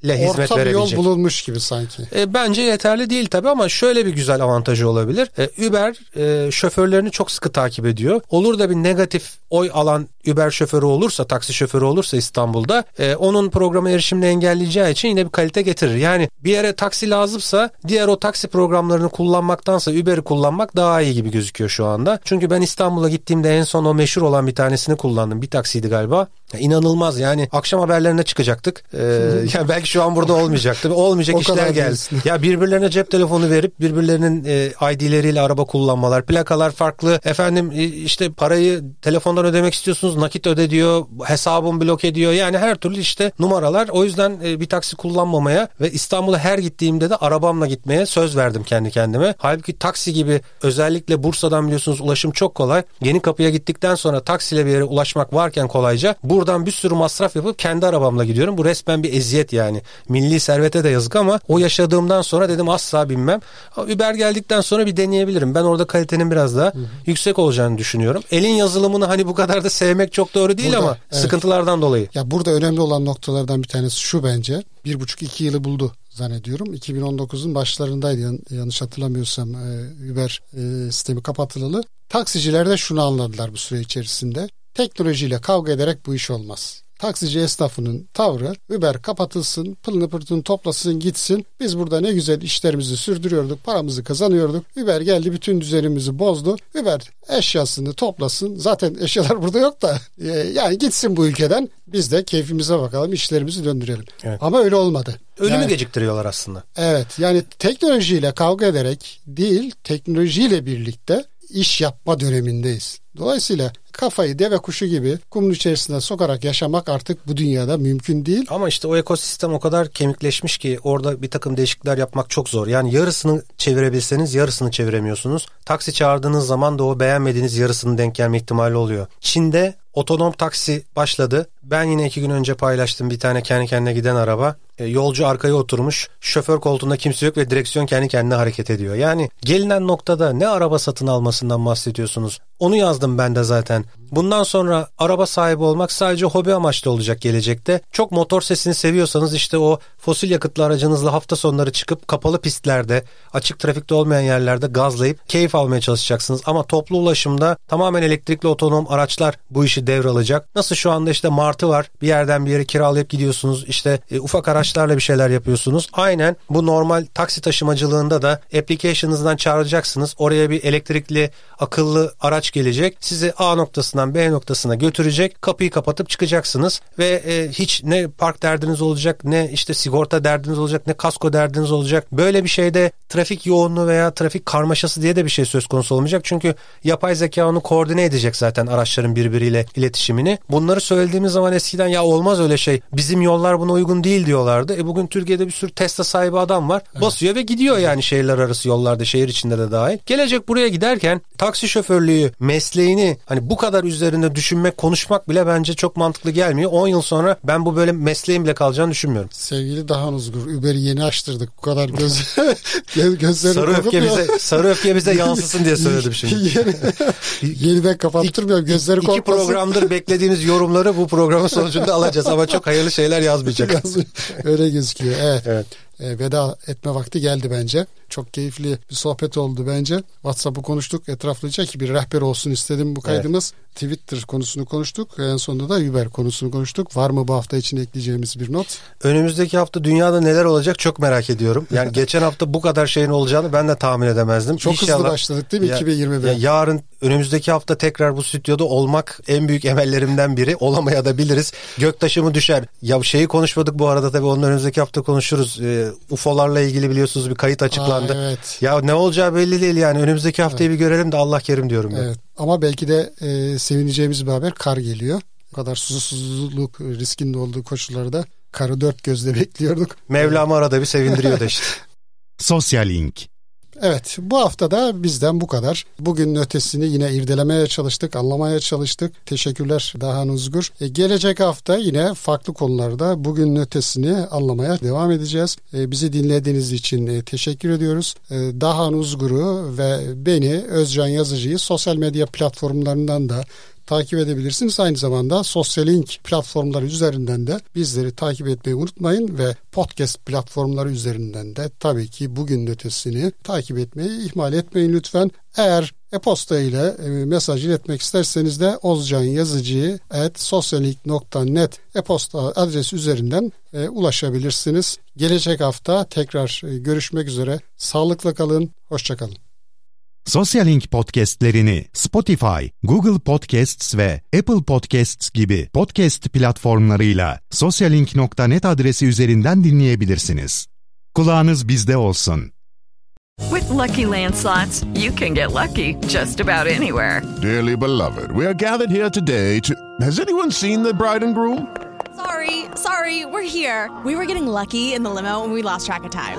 taksiyle hizmet Orta bir yol bulunmuş gibi sanki. E, bence yeterli değil tabii ama şöyle bir güzel avantajı olabilir. E, Uber e, şoförlerini çok sıkı takip ediyor. Olur da bir negatif oy alan Uber şoförü olursa, taksi şoförü olursa İstanbul'da e, onun programa erişimini engelleyeceği için yine bir kalite getirir. Yani bir yere taksi lazımsa diğer o taksi programlarını kullanmaktansa Uber'i kullanmak daha iyi gibi gözüküyor şu anda. Çünkü ben İstanbul'a gittiğimde en son o meşhur olan bir tanesini kullandım. Bir taksiydi galiba. Ya inanılmaz yani akşam haberlerine çıkacaktık. Ee, (laughs) ya belki şu an burada olmayacaktı. Olmayacak (laughs) O işler geldi. Ya birbirlerine cep telefonu verip birbirlerinin e, ID'leriyle araba kullanmalar, plakalar farklı. Efendim e, işte parayı telefondan ödemek istiyorsunuz nakit öde diyor, hesabım blok ediyor. Yani her türlü işte numaralar. O yüzden e, bir taksi kullanmamaya ve İstanbul'a her gittiğimde de arabamla gitmeye söz verdim kendi kendime. Halbuki taksi gibi özellikle Bursa'dan biliyorsunuz ulaşım çok kolay. Yeni kapıya gittikten sonra taksiyle bir yere ulaşmak varken kolayca buradan bir sürü masraf yapıp kendi arabamla gidiyorum. Bu resmen bir eziyet yani. Milli servete de yazık ama o yaşadığımdan sonra dedim asla binmem. Uber geldikten sonra bir deneyebilirim. Ben orada kalitenin biraz daha yüksek olacağını düşünüyorum. Elin yazılımını hani bu kadar da sevmek çok doğru değil Burada, ama evet. sıkıntılardan dolayı. Ya burada önemli olan noktalardan bir tanesi şu bence. Bir buçuk iki yılı buldu zannediyorum. 2019'un başlarındaydı yan- yanlış hatırlamıyorsam e, Uber e, sistemi kapatılalı. Taksiciler de şunu anladılar bu süre içerisinde. Teknolojiyle kavga ederek bu iş olmaz. Taksici esnafının tavrı Uber kapatılsın, pılını pırtını toplasın gitsin. Biz burada ne güzel işlerimizi sürdürüyorduk, paramızı kazanıyorduk. Uber geldi bütün düzenimizi bozdu. Uber eşyasını toplasın. Zaten eşyalar (laughs) burada yok da e, yani gitsin bu ülkeden. Biz de keyfimize bakalım, işlerimizi döndürelim. Evet. Ama öyle olmadı. Ölümü Yani- geciktiriyorlar aslında. Evet yani teknolojiyle kavga ederek değil teknolojiyle birlikte iş yapma dönemindeyiz. Dolayısıyla kafayı deve kuşu gibi kumun içerisine sokarak yaşamak artık bu dünyada mümkün değil. Ama işte o ekosistem o kadar kemikleşmiş ki orada bir takım değişiklikler yapmak çok zor. Yani yarısını çevirebilseniz yarısını çeviremiyorsunuz. Taksi çağırdığınız zaman da o beğenmediğiniz yarısının denk gelme ihtimali oluyor. Çin'de otonom taksi başladı. Ben yine iki gün önce paylaştım bir tane kendi kendine giden araba. E, yolcu arkaya oturmuş. Şoför koltuğunda kimse yok ve direksiyon kendi kendine hareket ediyor. Yani gelinen noktada ne araba satın almasından bahsediyorsunuz? Onu yazdım ben de zaten. Bundan sonra araba sahibi olmak sadece hobi amaçlı olacak gelecekte. Çok motor sesini seviyorsanız işte o fosil yakıtlı aracınızla hafta sonları çıkıp kapalı pistlerde, açık trafikte olmayan yerlerde gazlayıp keyif almaya çalışacaksınız. Ama toplu ulaşımda tamamen elektrikli otonom araçlar bu işi devralacak. Nasıl şu anda işte martı var. Bir yerden bir yere kiralayıp gidiyorsunuz. İşte e, ufak araçlarla bir şeyler yapıyorsunuz. Aynen bu normal taksi taşımacılığında da application'ınızdan çağıracaksınız. Oraya bir elektrikli akıllı araç gelecek. Sizi A noktasından B noktasına götürecek. Kapıyı kapatıp çıkacaksınız ve e, hiç ne park derdiniz olacak, ne işte sigorta derdiniz olacak, ne kasko derdiniz olacak. Böyle bir şeyde trafik yoğunluğu veya trafik karmaşası diye de bir şey söz konusu olmayacak. Çünkü yapay zeka onu koordine edecek zaten araçların birbiriyle iletişimini. Bunları söylediğimiz zaman eskiden ya olmaz öyle şey. Bizim yollar buna uygun değil diyorlardı. E bugün Türkiye'de bir sürü Tesla sahibi adam var. Basıyor ve gidiyor yani şehirler arası yollarda, şehir içinde de dahil. Gelecek buraya giderken taksi şoförlüğü mesleğini hani bu kadar üzerinde düşünmek, konuşmak bile bence çok mantıklı gelmiyor. 10 yıl sonra ben bu böyle mesleğin bile kalacağını düşünmüyorum. Sevgili Dahan Uzgur, Uber'i yeni açtırdık. Bu kadar göz, (laughs) göz Sarı öfke bize (laughs) sarı öfke bize yansısın diye söyledim şimdi. (laughs) Yeni, yeniden kapattırmıyorum. Gözleri İki korkmasın. programdır beklediğimiz yorumları bu programın sonucunda alacağız ama çok hayırlı şeyler yazmayacak. Öyle gözüküyor. Evet. Evet. E, veda etme vakti geldi bence. Çok keyifli bir sohbet oldu bence. WhatsApp'ı konuştuk etraflıca ki bir rehber olsun istedim bu kaydımız. Twitter konusunu konuştuk. En sonunda da Uber konusunu konuştuk. Var mı bu hafta için ekleyeceğimiz bir not? Önümüzdeki hafta dünyada neler olacak çok merak ediyorum. Yani (laughs) geçen hafta bu kadar şeyin olacağını ben de tahmin edemezdim. Çok hızlı başladık değil mi 2021'e? ya yarın önümüzdeki hafta tekrar bu stüdyoda olmak en büyük emellerimden biri. Olamaya da biliriz. Göktaşı mı düşer? Ya şeyi konuşmadık bu arada tabii onun önümüzdeki hafta konuşuruz. Ee, UFO'larla ilgili biliyorsunuz bir kayıt açıklandı. Aa, evet. Ya ne olacağı belli değil yani. Önümüzdeki haftayı bir görelim de Allah kerim diyorum ben. Evet. Ama belki de e, sevineceğimiz bir haber kar geliyor. Bu kadar susuzluk riskinde olduğu koşullarda karı dört gözle (laughs) bekliyorduk. Mevlam arada bir sevindiriyor da işte. (laughs) Sosyal Link Evet bu hafta da bizden bu kadar. Bugünün ötesini yine irdelemeye çalıştık, anlamaya çalıştık. Teşekkürler Dahan Uzgur. E, gelecek hafta yine farklı konularda bugünün ötesini anlamaya devam edeceğiz. E, bizi dinlediğiniz için e, teşekkür ediyoruz. E, Dahan Uzgur'u ve beni Özcan Yazıcı'yı sosyal medya platformlarından da takip edebilirsiniz. Aynı zamanda Sosyal Link platformları üzerinden de bizleri takip etmeyi unutmayın ve podcast platformları üzerinden de tabii ki bugün ötesini takip etmeyi ihmal etmeyin lütfen. Eğer e-posta ile e, mesaj iletmek isterseniz de ozcanyazıcı@sosyalink.net e-posta adresi üzerinden e, ulaşabilirsiniz. Gelecek hafta tekrar e, görüşmek üzere. Sağlıkla kalın, hoşçakalın. Sosyal Link podcastlerini Spotify, Google Podcasts ve Apple Podcasts gibi podcast platformlarıyla sosyalink.net adresi üzerinden dinleyebilirsiniz. Kulağınız bizde olsun. With Lucky Land slots, you can get lucky just about anywhere. Dearly beloved, we are gathered here today to. Has anyone seen the bride and groom? Sorry, sorry, we're here. We were getting lucky in the limo and we lost track of time.